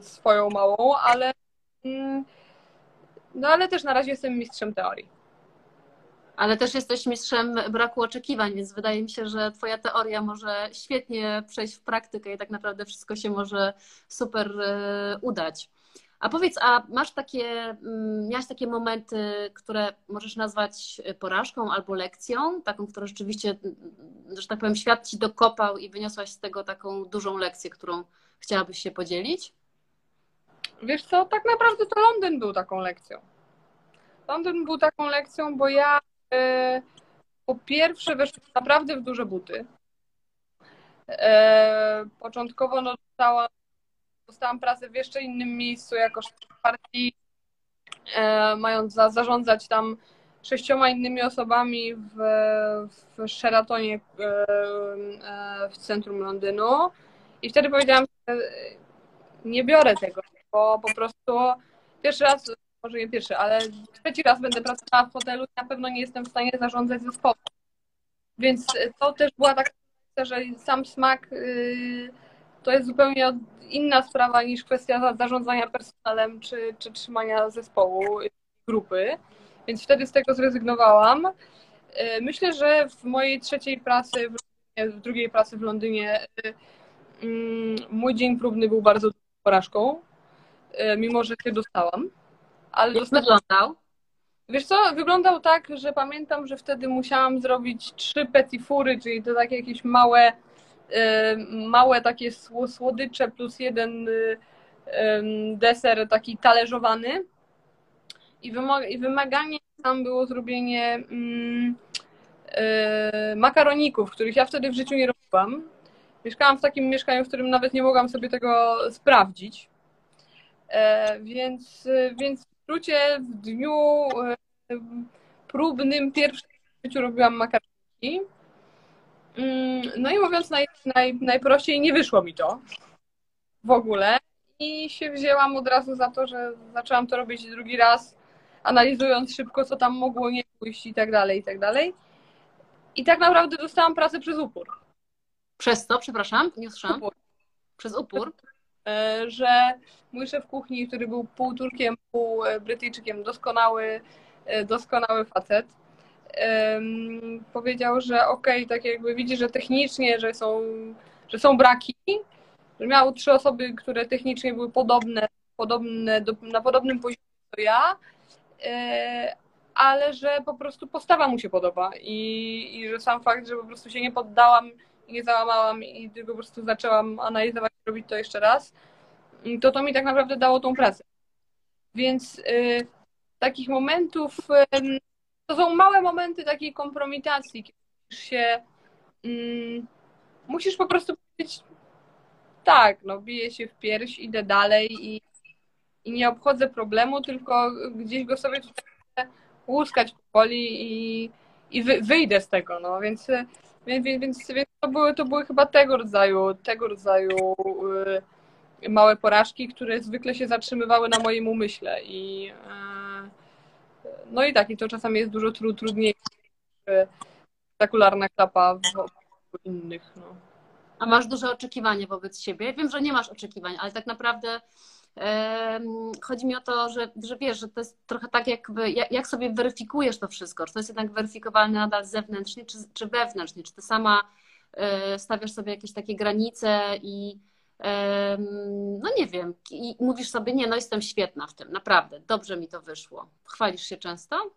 swoją małą, ale mm, no ale też na razie jestem mistrzem teorii. Ale też jesteś mistrzem braku oczekiwań, więc wydaje mi się, że Twoja teoria może świetnie przejść w praktykę i tak naprawdę wszystko się może super e, udać. A powiedz, a masz takie, mm, miałaś takie momenty, które możesz nazwać porażką albo lekcją, taką, która rzeczywiście, że tak powiem, świat ci dokopał i wyniosłaś z tego taką dużą lekcję, którą chciałabyś się podzielić? Wiesz co, tak naprawdę to Londyn był taką lekcją. Londyn był taką lekcją, bo ja e, po pierwsze weszłam naprawdę w duże buty. E, początkowo no, dostałam, dostałam pracę w jeszcze innym miejscu jako szef partii, e, mając za, zarządzać tam sześcioma innymi osobami w, w Sheratonie e, e, w centrum Londynu. I wtedy powiedziałam, że nie biorę tego, bo po prostu pierwszy raz, może nie pierwszy, ale trzeci raz będę pracowała w hotelu i na pewno nie jestem w stanie zarządzać zespołem. Więc to też była taka że sam smak y, to jest zupełnie inna sprawa niż kwestia zarządzania personelem czy, czy trzymania zespołu, grupy. Więc wtedy z tego zrezygnowałam. Y, myślę, że w mojej trzeciej pracy, w drugiej pracy w Londynie, y, mm, mój dzień próbny był bardzo porażką. E, mimo że się dostałam. Ale Jak dostałam... wyglądał? Wiesz co, wyglądał tak, że pamiętam, że wtedy musiałam zrobić trzy petifury, czyli to takie jakieś małe, e, małe takie słodycze plus jeden e, deser taki talerzowany. I wymaganie tam było zrobienie mm, makaroników, których ja wtedy w życiu nie robiłam. Mieszkałam w takim mieszkaniu, w którym nawet nie mogłam sobie tego sprawdzić. E, więc, więc w skrócie w dniu e, próbnym pierwszym w życiu robiłam makaroniki. Mm, no i mówiąc naj, naj, najprościej, nie wyszło mi to w ogóle. I się wzięłam od razu za to, że zaczęłam to robić drugi raz, analizując szybko, co tam mogło nie pójść i tak dalej, i tak dalej. I tak naprawdę dostałam pracę przez upór. Przez co, przepraszam? Nie usłyszałam. Upór. Przez upór? E, że mój szef kuchni, który był pół Turkiem, pół e, Brytyjczykiem, doskonały, e, doskonały facet, powiedział, że okej, okay, tak jakby widzi, że technicznie, że są, że są braki, że miał trzy osoby, które technicznie były podobne, podobne do, na podobnym poziomie co ja, ale że po prostu postawa mu się podoba i, i że sam fakt, że po prostu się nie poddałam nie załamałam i tylko po prostu zaczęłam analizować, robić to jeszcze raz, to to mi tak naprawdę dało tą pracę. Więc y, takich momentów, y, to są małe momenty takiej kompromitacji, kiedy się, y, musisz po prostu powiedzieć, tak, no biję się w pierś, idę dalej i, i nie obchodzę problemu, tylko gdzieś go sobie łuskać powoli i, i wy, wyjdę z tego, no, więc więc, więc, więc to, były, to były chyba tego rodzaju, tego rodzaju yy, małe porażki, które zwykle się zatrzymywały na moim umyśle. I, yy, no i tak, i to czasami jest dużo tru, trudniejsze niż spektakularna klapa w innych. No. A masz duże oczekiwania wobec siebie? Wiem, że nie masz oczekiwań, ale tak naprawdę Chodzi mi o to, że, że wiesz, że to jest trochę tak, jakby, jak sobie weryfikujesz to wszystko, czy to jest jednak weryfikowalne nadal zewnętrznie, czy, czy wewnętrznie, czy ty sama e, stawiasz sobie jakieś takie granice i no nie wiem, i mówisz sobie, nie, no jestem świetna w tym, naprawdę, dobrze mi to wyszło. Chwalisz się często?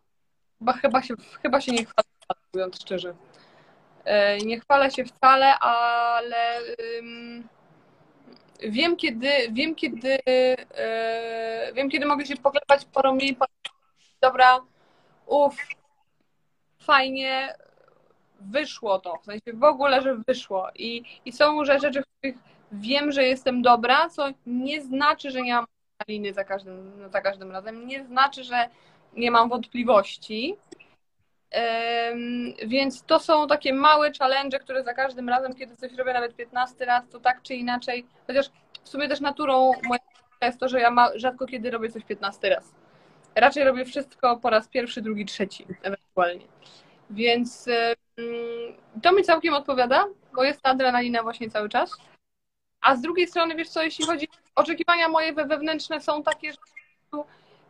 Chyba, chyba, się, chyba się nie chwalę, mówiąc szczerze. E, nie chwalę się wcale, ale wiem kiedy, wiem kiedy, e, wiem kiedy mogę się poklepać po ramię i dobra, uff, fajnie, wyszło to, w sensie w ogóle, że wyszło. I, i są rzeczy, w których wiem, że jestem dobra, co nie znaczy, że nie mam liny za każdym, za każdym razem, nie znaczy, że nie mam wątpliwości. Więc to są takie małe challenge, które za każdym razem, kiedy coś robię nawet 15 raz, to tak czy inaczej, chociaż w sumie też naturą moja jest to, że ja rzadko kiedy robię coś 15 raz. Raczej robię wszystko po raz pierwszy, drugi, trzeci ewentualnie. Więc to mi całkiem odpowiada, bo jest ta adrenalina właśnie cały czas. A z drugiej strony, wiesz co, jeśli chodzi, oczekiwania moje wewnętrzne są takie, że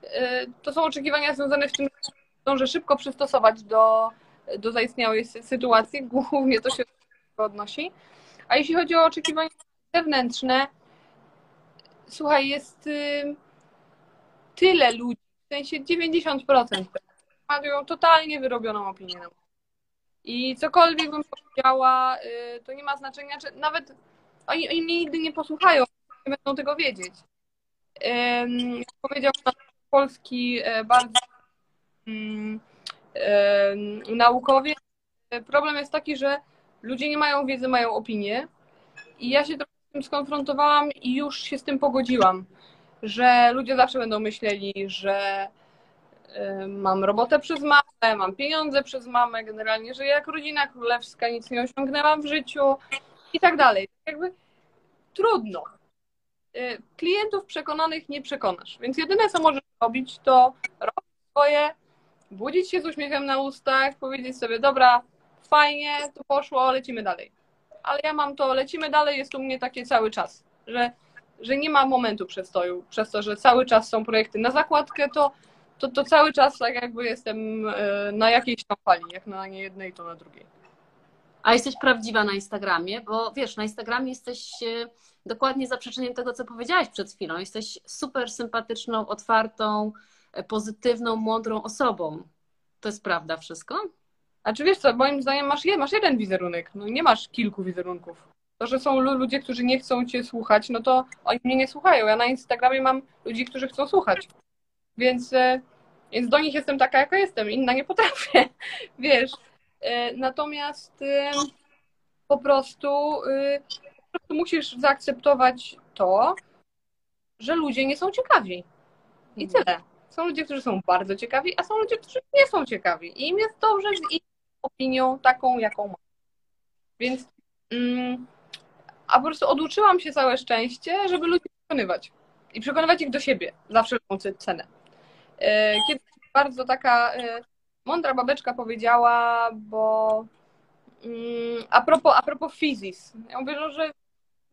y, to są oczekiwania związane z tym, że dążę szybko przystosować do, do zaistniałej sytuacji, głównie to się odnosi. A jeśli chodzi o oczekiwania zewnętrzne, słuchaj, jest y, tyle ludzi, w sensie 90% mają totalnie wyrobioną opinię. I cokolwiek bym powiedziała, y, to nie ma znaczenia, czy nawet oni, oni mnie nigdy nie posłuchają, nie będą tego wiedzieć. Powiedział polski e, bardzo naukowiec, e, problem jest taki, że ludzie nie mają wiedzy, mają opinię. I ja się trochę z tym skonfrontowałam i już się z tym pogodziłam, że ludzie zawsze będą myśleli, że mam robotę przez mamę, mam pieniądze przez mamę, generalnie, że jak rodzina królewska nic nie osiągnęłam w życiu i tak dalej. Jakby trudno. Y, klientów przekonanych nie przekonasz, więc jedyne co możesz robić, to robić swoje, budzić się z uśmiechem na ustach, powiedzieć sobie, dobra, fajnie, to poszło, lecimy dalej. Ale ja mam to, lecimy dalej, jest u mnie takie cały czas, że, że nie ma momentu przestoju, przez to, że cały czas są projekty na zakładkę, to, to, to cały czas tak jakby jestem y, na jakiejś tam fali, jak na nie jednej, to na drugiej. A jesteś prawdziwa na Instagramie, bo wiesz, na Instagramie jesteś e, dokładnie zaprzeczeniem tego, co powiedziałaś przed chwilą. Jesteś super sympatyczną, otwartą, e, pozytywną, mądrą osobą. To jest prawda wszystko? A czy wiesz co, moim zdaniem masz, masz jeden wizerunek, no nie masz kilku wizerunków. To, że są ludzie, którzy nie chcą cię słuchać, no to oni mnie nie słuchają. Ja na Instagramie mam ludzi, którzy chcą słuchać. Więc, e, więc do nich jestem taka, jaka jestem. Inna nie potrafię. Wiesz, E, natomiast e, po prostu, po prostu musisz zaakceptować to, że ludzie nie są ciekawi. I mhm. tyle. Są ludzie, którzy są bardzo ciekawi, a są ludzie, którzy nie są ciekawi. I im jest dobrze z ich opinią taką, jaką mam. Więc mm, a po prostu oduczyłam się całe szczęście, żeby ludzi przekonywać. I przekonywać ich do siebie za wszelką cenę. Kiedy bardzo taka mądra babeczka powiedziała, bo mm, a, propos, a propos fizis. Ja mówię, no, że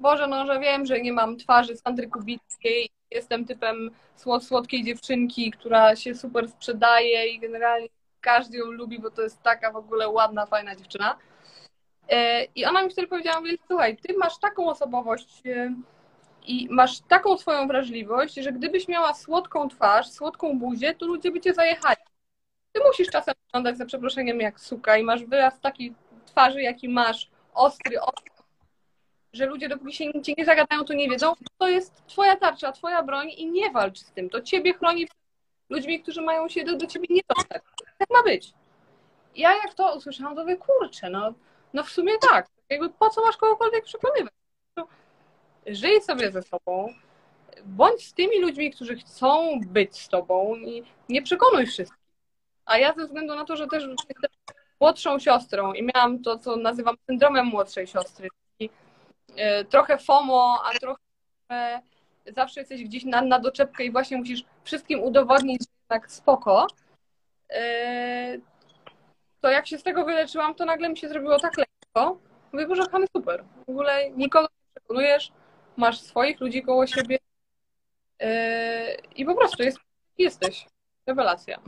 Boże, no, że wiem, że nie mam twarzy Sandry Kubickiej, jestem typem słod, słodkiej dziewczynki, która się super sprzedaje i generalnie każdy ją lubi, bo to jest taka w ogóle ładna, fajna dziewczyna. E, I ona mi wtedy powiedziała, mówię, słuchaj, ty masz taką osobowość e, i masz taką swoją wrażliwość, że gdybyś miała słodką twarz, słodką buzię, to ludzie by cię zajechali. Ty musisz czasem wyglądać za przeproszeniem jak suka i masz wyraz takiej twarzy, jaki masz, ostry, ostry, że ludzie dopóki się cię nie zagadają, to nie wiedzą, to jest twoja tarcza, twoja broń i nie walcz z tym. To ciebie chroni ludźmi, którzy mają się do, do ciebie nie dostać. Tak ma być. Ja jak to usłyszałam, to mówię, kurczę, no, no w sumie tak. Jakby po co masz kogokolwiek przekonywać? Żyj sobie ze sobą, bądź z tymi ludźmi, którzy chcą być z tobą i nie przekonuj wszystkich. A ja ze względu na to, że też jestem młodszą siostrą i miałam to, co nazywam syndromem młodszej siostry, trochę FOMO, a trochę zawsze jesteś gdzieś na, na doczepkę i właśnie musisz wszystkim udowodnić, że tak spoko, e, to jak się z tego wyleczyłam, to nagle mi się zrobiło tak lekko. Mówię, Boże, super. W ogóle nikogo nie przekonujesz, masz swoich ludzi koło siebie I po prostu jest, jesteś. Rewelacja.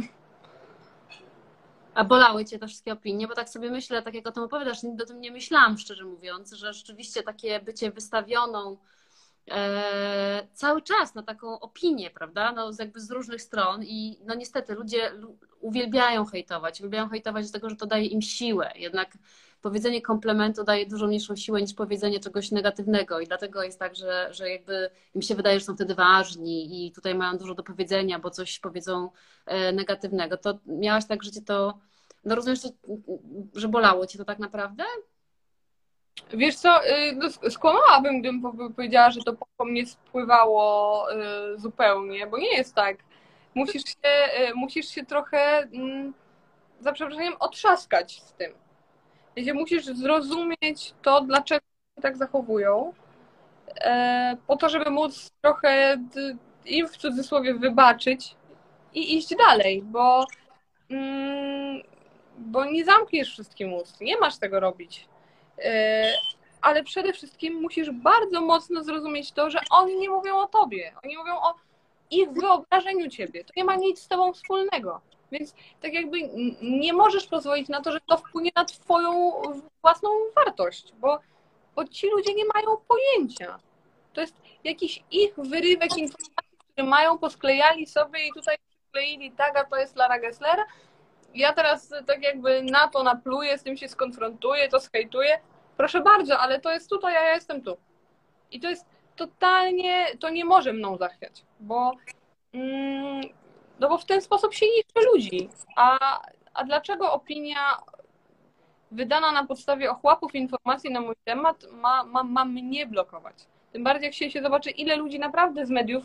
A bolały Cię te wszystkie opinie? Bo tak sobie myślę, tak jak o tym opowiadasz, nigdy o tym nie myślałam, szczerze mówiąc, że rzeczywiście takie bycie wystawioną e, cały czas na taką opinię, prawda? No jakby z różnych stron i no niestety ludzie uwielbiają hejtować. Uwielbiają hejtować dlatego, że to daje im siłę. Jednak powiedzenie komplementu daje dużo mniejszą siłę niż powiedzenie czegoś negatywnego i dlatego jest tak, że, że jakby im się wydaje, że są wtedy ważni i tutaj mają dużo do powiedzenia, bo coś powiedzą e, negatywnego. To miałaś tak, że cię to, no rozumiesz, że, że bolało cię to tak naprawdę? Wiesz co, y, no, skłamałabym, gdybym powiedziała, że to po mnie spływało y, zupełnie, bo nie jest tak. Musisz się, y, musisz się trochę, mm, za przeproszeniem, otrzaskać z tym. Musisz zrozumieć to, dlaczego się tak zachowują, e, po to, żeby móc trochę im w cudzysłowie wybaczyć i iść dalej, bo, mm, bo nie zamkniesz wszystkim ust, nie masz tego robić. E, ale przede wszystkim musisz bardzo mocno zrozumieć to, że oni nie mówią o tobie, oni mówią o ich wyobrażeniu ciebie. To nie ma nic z tobą wspólnego. Więc tak jakby nie możesz pozwolić na to, że to wpłynie na twoją własną wartość, bo, bo ci ludzie nie mają pojęcia. To jest jakiś ich wyrywek informacji, które mają, posklejali sobie i tutaj przykleili tak, a to jest Lara Gessler. Ja teraz tak jakby na to napluję, z tym się skonfrontuję, to skejtuję. Proszę bardzo, ale to jest tutaj, a ja jestem tu. I to jest totalnie, to nie może mną zachwiać, bo mm, no bo w ten sposób się niszczy ludzi. A, a dlaczego opinia wydana na podstawie ochłapów informacji na mój temat ma, ma, ma mnie blokować? Tym bardziej jak się, się zobaczy, ile ludzi naprawdę z mediów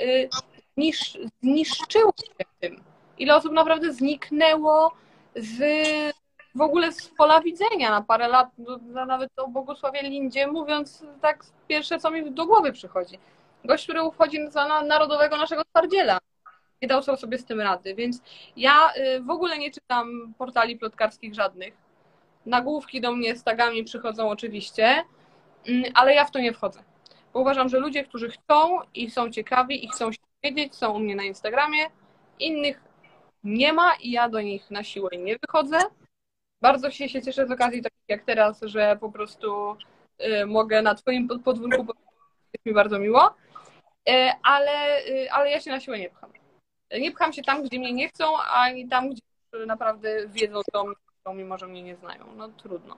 y, nisz, zniszczyło się tym. Ile osób naprawdę zniknęło z, w ogóle z pola widzenia na parę lat, no, nawet o Bogusławie Lindzie, mówiąc tak pierwsze, co mi do głowy przychodzi. Gość, który uchodzi za narodowego naszego twardziela nie dał sobie z tym rady. Więc ja y, w ogóle nie czytam portali plotkarskich żadnych. Nagłówki do mnie z tagami przychodzą oczywiście, mm, ale ja w to nie wchodzę. Bo uważam, że ludzie, którzy chcą i są ciekawi i chcą się wiedzieć, są u mnie na Instagramie, innych nie ma i ja do nich na siłę nie wychodzę. Bardzo się, się cieszę z okazji takich jak teraz, że po prostu y, mogę na Twoim podwórku, jest mi bardzo miło, y, ale, y, ale ja się na siłę nie pcham nie pcham się tam, gdzie mnie nie chcą, ani tam, gdzie naprawdę wiedzą, co mnie, mimo że mnie nie znają. No trudno.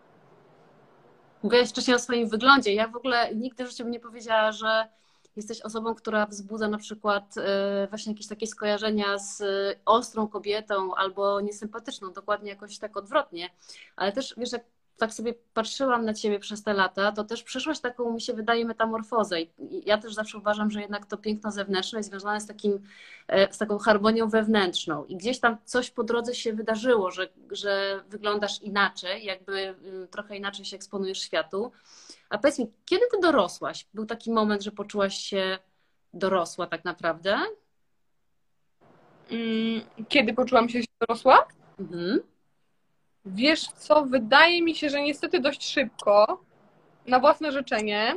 Mówiłaś wcześniej o swoim wyglądzie. Ja w ogóle nigdy w życiu bym nie powiedziała, że jesteś osobą, która wzbudza na przykład e, właśnie jakieś takie skojarzenia z ostrą kobietą albo niesympatyczną, dokładnie jakoś tak odwrotnie. Ale też, wiesz, jak tak sobie patrzyłam na ciebie przez te lata, to też przeszłaś taką, mi się wydaje, metamorfozę. I ja też zawsze uważam, że jednak to piękno zewnętrzne jest związane z, takim, e, z taką harmonią wewnętrzną. I gdzieś tam coś po drodze się wydarzyło, że, że wyglądasz inaczej, jakby y, trochę inaczej się eksponujesz światu. A powiedz mi, kiedy ty dorosłaś? Był taki moment, że poczułaś się dorosła tak naprawdę? Mm, kiedy poczułam się dorosła? Mhm. Wiesz co, wydaje mi się, że niestety dość szybko, na własne życzenie,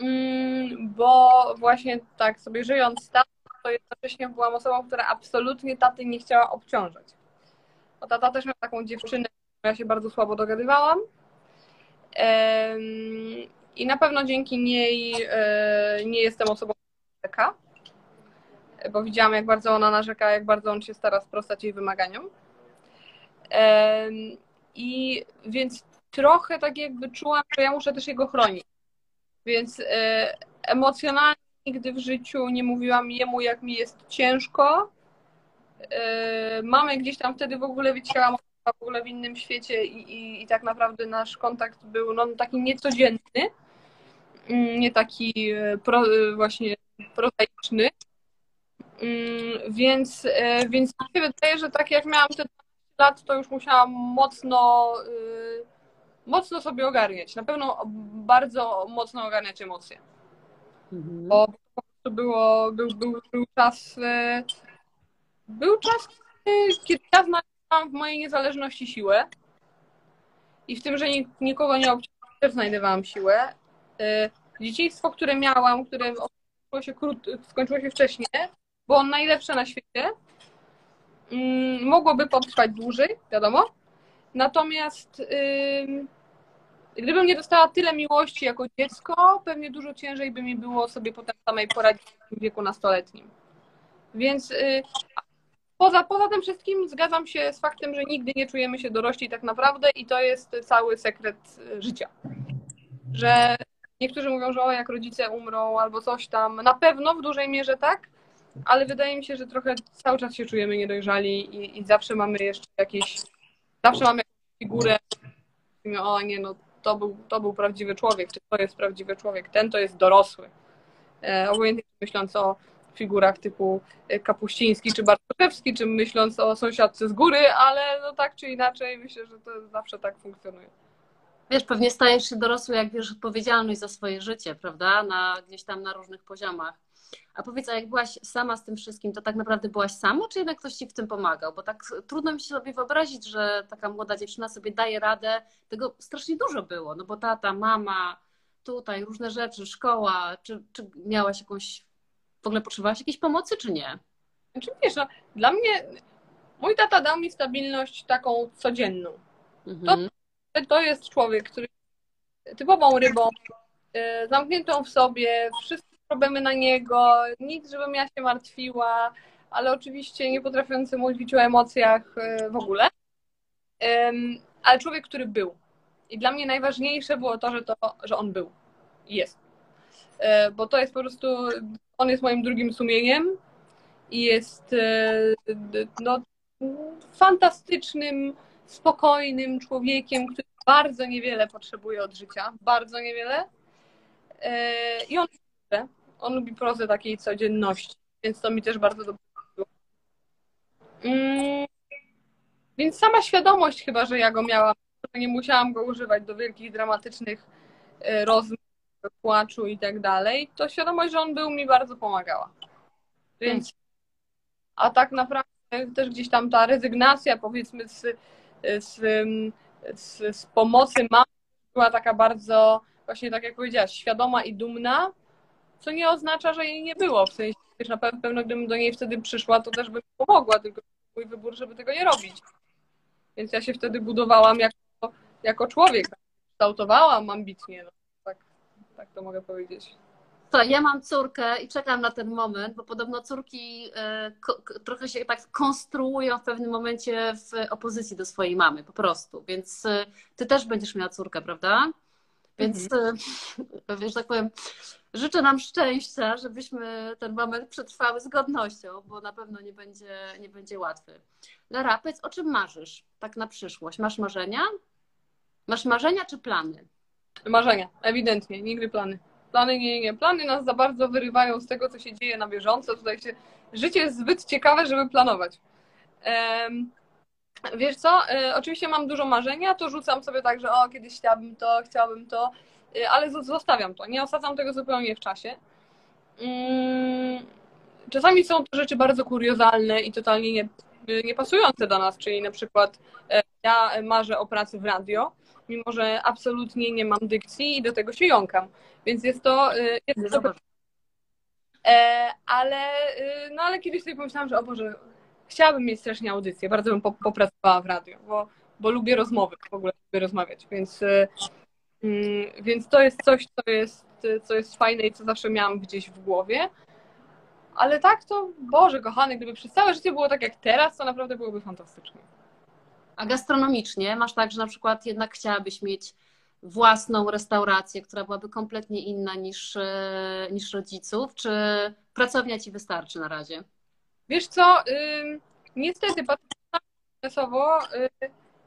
mm, bo właśnie tak sobie żyjąc tam, to jednocześnie byłam osobą, która absolutnie taty nie chciała obciążać. Bo tata też miał taką dziewczynę, ja się bardzo słabo dogadywałam. I na pewno dzięki niej e, nie jestem osobą taka, bo widziałam, jak bardzo ona narzeka, jak bardzo on się stara sprostać jej wymaganiom. I więc trochę tak jakby czułam, że ja muszę też jego chronić. Więc e, emocjonalnie nigdy w życiu nie mówiłam jemu, jak mi jest ciężko. E, mamy gdzieś tam wtedy w ogóle wycięłam w ogóle w innym świecie i, i, i tak naprawdę nasz kontakt był no, taki niecodzienny, mm, nie taki e, pro, właśnie prozaiczny. Mm, więc, więc mi się wydaje, że tak jak miałam te lat to już musiałam mocno, mocno sobie ogarniać. Na pewno bardzo mocno ogarniać emocje. Mhm. Bo prostu było, był, był, był czas, był czas, kiedy ja w mojej niezależności siłę i w tym, że nikogo nie obciążam, też znajdowałam siłę. Yy, dzieciństwo, które miałam, które skończyło się, krót, skończyło się wcześniej, było najlepsze na świecie. Mm, mogłoby potrwać dłużej, wiadomo. Natomiast yy, gdybym nie dostała tyle miłości jako dziecko, pewnie dużo ciężej by mi było sobie potem samej poradzić w wieku nastoletnim. Więc yy, poza, poza tym wszystkim zgadzam się z faktem, że nigdy nie czujemy się dorośli tak naprawdę i to jest cały sekret y, życia. Że niektórzy mówią, że o, jak rodzice umrą albo coś tam. Na pewno w dużej mierze tak, ale wydaje mi się, że trochę cały czas się czujemy niedojrzali i, i zawsze mamy jeszcze jakieś, zawsze mamy jakąś figurę, o nie, no to był, to był prawdziwy człowiek, czy to jest prawdziwy człowiek, ten to jest dorosły. E, obojętnie myśląc o figurach typu e, Kapuściński czy Bartoszewski, czy myśląc o sąsiadce z góry, ale no tak czy inaczej myślę, że to zawsze tak funkcjonuje. Wiesz, pewnie stajesz się dorosły, jak bierzesz odpowiedzialność za swoje życie, prawda? Na, gdzieś tam na różnych poziomach. A powiedz, a jak byłaś sama z tym wszystkim, to tak naprawdę byłaś sama, czy jednak ktoś ci w tym pomagał? Bo tak trudno mi się sobie wyobrazić, że taka młoda dziewczyna sobie daje radę. Tego strasznie dużo było, no bo tata, mama, tutaj różne rzeczy, szkoła. Czy, czy miałaś jakąś, w ogóle potrzebowałaś jakiejś pomocy, czy nie? Znaczy wiesz, no, dla mnie mój tata dał mi stabilność taką codzienną. Mhm. To, to jest człowiek, który typową rybą, y, zamkniętą w sobie, wszystko problemy na niego, nic, żebym ja się martwiła, ale oczywiście nie potrafiący mówić o emocjach e, w ogóle. Ale człowiek, który był. I dla mnie najważniejsze było to, że, to, że on był. Jest. E, bo to jest po prostu, on jest moim drugim sumieniem i jest e, no, fantastycznym, spokojnym człowiekiem, który bardzo niewiele potrzebuje od życia, bardzo niewiele. I on on lubi prozę takiej codzienności, więc to mi też bardzo dobrze. Mm, więc sama świadomość chyba, że ja go miałam, nie musiałam go używać do wielkich, dramatycznych e, rozmów, płaczu i tak dalej, to świadomość, że on był, mi bardzo pomagała. Więc, a tak naprawdę też gdzieś tam ta rezygnacja, powiedzmy, z, z, z, z pomocy mamy była taka bardzo, właśnie tak jak powiedziałaś, świadoma i dumna, co nie oznacza, że jej nie było. W sensie, wiesz, na pewno gdybym do niej wtedy przyszła, to też by mi pomogła, tylko mój wybór, żeby tego nie robić. Więc ja się wtedy budowałam jako, jako człowiek, kształtowałam ambitnie. No. Tak, to mogę powiedzieć. To ja mam córkę i czekam na ten moment, bo podobno córki y, trochę się tak konstruują w pewnym momencie w opozycji do swojej mamy, po prostu. Więc y, ty też będziesz miała córkę, prawda? Więc. E, wiesz, tak powiem, życzę nam szczęścia, żebyśmy ten moment przetrwały z godnością, bo na pewno nie będzie, nie będzie łatwy. Lara, powiedz, o czym marzysz tak na przyszłość? Masz marzenia? Masz marzenia czy plany? Marzenia, ewidentnie, nigdy plany. Plany nie, nie. Plany nas za bardzo wyrywają z tego, co się dzieje na bieżąco. Tutaj się, życie jest zbyt ciekawe, żeby planować. Um, Wiesz co, y, oczywiście mam dużo marzenia, to rzucam sobie tak, że o, kiedyś chciałabym to, chciałabym to, y, ale zostawiam to, nie osadzam tego zupełnie w czasie. Mm, czasami są to rzeczy bardzo kuriozalne i totalnie nie, nie pasujące do nas, czyli na przykład e, ja marzę o pracy w radio, mimo że absolutnie nie mam dykcji i do tego się jąkam. Więc jest to. Y, jest to e, ale, no ale kiedyś sobie pomyślałam, że o Boże, chciałabym mieć strasznie audycję, bardzo bym popracowała w radiu, bo, bo lubię rozmowy, w ogóle lubię rozmawiać, więc, y, mm, więc to jest coś, co jest, co jest fajne i co zawsze miałam gdzieś w głowie. Ale tak to, Boże kochany, gdyby przez całe życie było tak jak teraz, to naprawdę byłoby fantastycznie. A gastronomicznie masz tak, że na przykład jednak chciałabyś mieć własną restaurację, która byłaby kompletnie inna niż, y, niż rodziców, czy pracownia ci wystarczy na razie? Wiesz co, niestety biznesowo, y,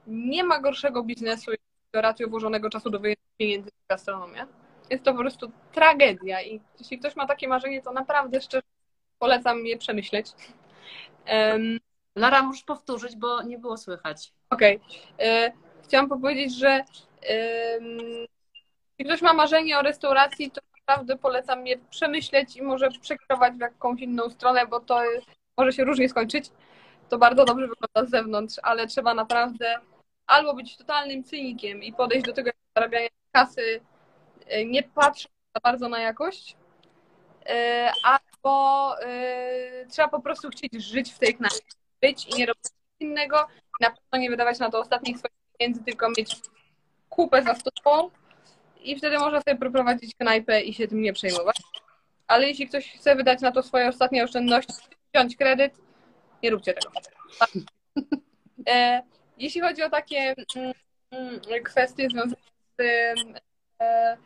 nie ma gorszego biznesu do ratio włożonego czasu do wyjęcia pieniędzy w gastronomię. Jest to po prostu tragedia i jeśli ktoś ma takie marzenie, to naprawdę szczerze polecam je przemyśleć. Um, Lara, możesz powtórzyć, bo nie było słychać. Okej. Okay. Chciałam powiedzieć, że jeśli ktoś ma marzenie o restauracji, to naprawdę polecam je przemyśleć i może przekierować w jakąś inną stronę, bo to może się różnie skończyć. To bardzo dobrze wygląda z zewnątrz, ale trzeba naprawdę albo być totalnym cynikiem i podejść do tego zarabiania kasy, e, nie patrząc za bardzo na jakość, albo trzeba po prostu chcieć żyć w tej knajpie, być i nie robić innego, na pewno nie wydawać na to ostatnich swoich pieniędzy, tylko mieć kupę za stopą i wtedy można sobie prowadzić knajpę i się tym nie przejmować. Ale jeśli ktoś chce wydać na to swoje ostatnie oszczędności, wziąć kredyt, nie róbcie tego. E, jeśli chodzi o takie mm, mm, kwestie związane z, e,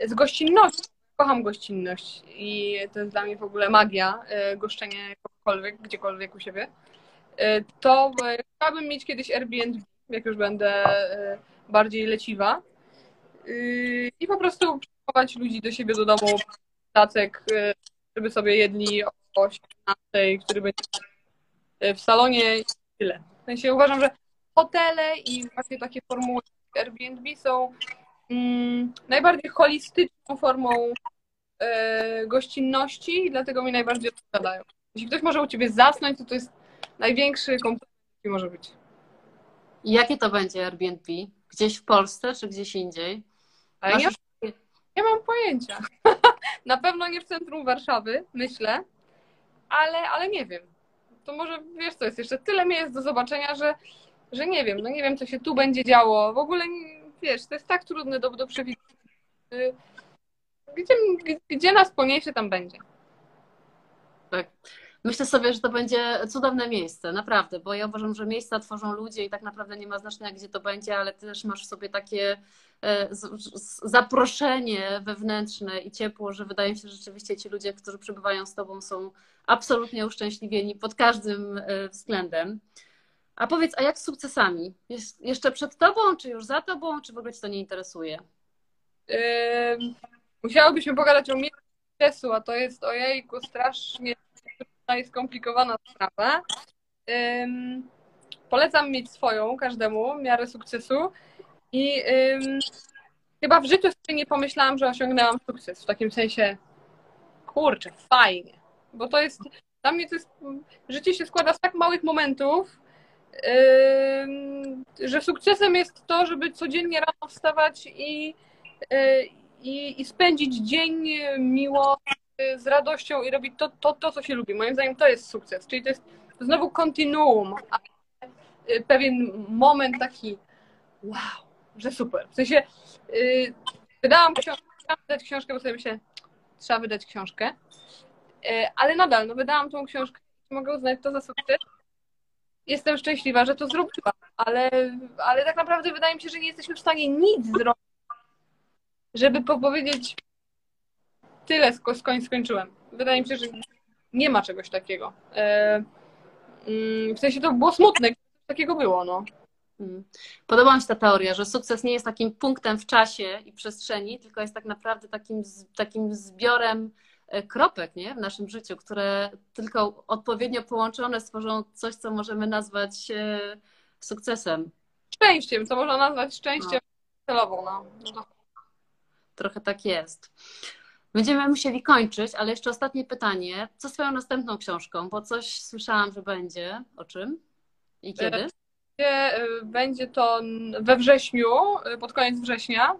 z gościnnością, kocham gościnność i to jest dla mnie w ogóle magia e, goszczenia jakkolwiek, gdziekolwiek u siebie, to chciałabym mieć kiedyś Airbnb, jak już będę bardziej leciwa i po prostu przyjmować ludzi do siebie do domu, tacek, żeby sobie jedli o 17, który będzie w salonie i tyle. W sensie uważam, że hotele i właśnie takie formuły Airbnb są mm, najbardziej holistyczną formą e, gościnności i dlatego mi najbardziej odpowiadają. Jeśli ktoś może u Ciebie zasnąć, to to jest największy komplement, jaki może być. I jakie to będzie Airbnb? Gdzieś w Polsce czy gdzieś indziej? Ale nie, nie mam pojęcia. Na pewno nie w centrum Warszawy, myślę, ale, ale nie wiem to może wiesz co, jest jeszcze tyle miejsc do zobaczenia, że, że nie wiem, no nie wiem, co się tu będzie działo. W ogóle wiesz, to jest tak trudne do, do przewidzenia. Gdzie, gdzie nas poniesie, tam będzie. Tak. Myślę sobie, że to będzie cudowne miejsce, naprawdę, bo ja uważam, że miejsca tworzą ludzie i tak naprawdę nie ma znaczenia, gdzie to będzie, ale ty też masz sobie takie e, zaproszenie wewnętrzne i ciepło, że wydaje mi się, że rzeczywiście ci ludzie, którzy przebywają z tobą, są absolutnie uszczęśliwieni pod każdym e, względem. A powiedz, a jak z sukcesami? Jest jeszcze przed tobą, czy już za tobą, czy w ogóle ci to nie interesuje? Yy, musiałobyśmy pogadać o miejscu sukcesu, a to jest ojejku, strasznie i skomplikowana sprawa. Polecam mieć swoją każdemu miarę sukcesu i chyba w życiu sobie nie pomyślałam, że osiągnęłam sukces. W takim sensie, kurczę, fajnie bo to jest, dla mnie to jest, życie się składa z tak małych momentów, że sukcesem jest to, żeby codziennie rano wstawać i, yy, i, i spędzić dzień miło, z radością i robić to, to, to, co się lubi. Moim zdaniem to jest sukces, czyli to jest znowu kontinuum, a pewien moment taki wow, że super. W sensie yy, wydałam książkę, trzeba wydać książkę, bo sobie myślę, trzeba wydać książkę. E, ale nadal, no wydałam tą książkę, mogę uznać to za sukces. Jestem szczęśliwa, że to zrobiłam, ale, ale tak naprawdę wydaje mi się, że nie jesteśmy w stanie nic zrobić, żeby powiedzieć tyle, skoń skończyłem. Wydaje mi się, że nie ma czegoś takiego. E, mm, w sensie to było smutne, takiego było, no. Hmm. Podoba mi się ta teoria, że sukces nie jest takim punktem w czasie i przestrzeni, tylko jest tak naprawdę takim, takim zbiorem E, kropek nie? w naszym życiu, które tylko odpowiednio połączone stworzą coś, co możemy nazwać e, sukcesem. Szczęściem, co można nazwać szczęściem no. celową. No. no Trochę tak jest. Będziemy musieli kończyć, ale jeszcze ostatnie pytanie. Co swoją następną książką? Bo coś słyszałam, że będzie. O czym? I kiedy? E, będzie to we wrześniu, pod koniec września,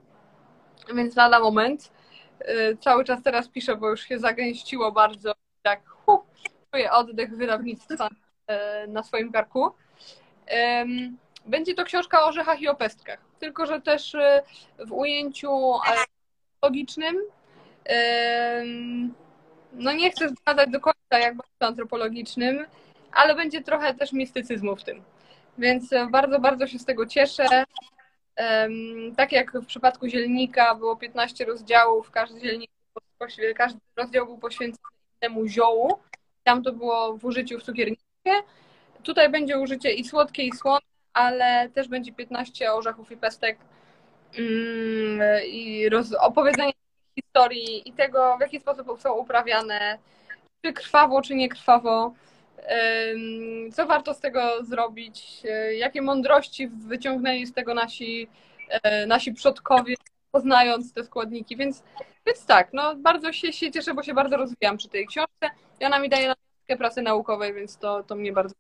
więc lada moment. Cały czas teraz piszę, bo już się zagęściło bardzo. Tak, hu, czuję oddech wydawnictwa na swoim karku. Będzie to książka o orzechach i o pestkach, tylko że też w ujęciu logicznym. No nie chcę zdradzać do końca, jak bardzo antropologicznym, ale będzie trochę też mistycyzmu w tym. Więc bardzo, bardzo się z tego cieszę. Tak jak w przypadku zielnika było 15 rozdziałów, każdy zielnik, każdy rozdział był poświęcony innemu ziołu. Tam to było w użyciu w cukiernicie. Tutaj będzie użycie i słodkie, i słone, ale też będzie 15 orzechów i pestek mm, i roz, opowiedzenie historii i tego, w jaki sposób są uprawiane, czy krwawo, czy nie krwawo co warto z tego zrobić, e, jakie mądrości wyciągnęli z tego nasi, e, nasi przodkowie, poznając te składniki, więc, więc tak, no bardzo się, się cieszę, bo się bardzo rozwijam przy tej książce. I ona mi daje na pracy naukowej, więc to, to mnie bardzo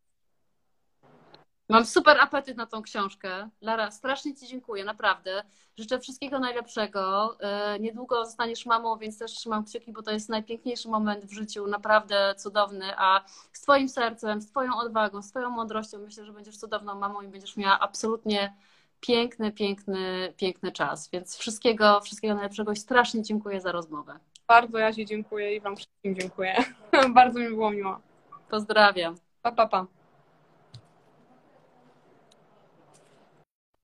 Mam super apetyt na tą książkę. Lara, strasznie Ci dziękuję, naprawdę. Życzę wszystkiego najlepszego. E, niedługo zostaniesz mamą, więc też trzymam kciuki, bo to jest najpiękniejszy moment w życiu, naprawdę cudowny. A z Twoim sercem, z Twoją odwagą, z Twoją mądrością myślę, że będziesz cudowną mamą i będziesz miała absolutnie piękny, piękny, piękny czas. Więc wszystkiego, wszystkiego najlepszego i strasznie dziękuję za rozmowę. Bardzo ja Ci dziękuję i Wam wszystkim dziękuję. Bardzo mi było miło. Pozdrawiam. Pa, pa, pa.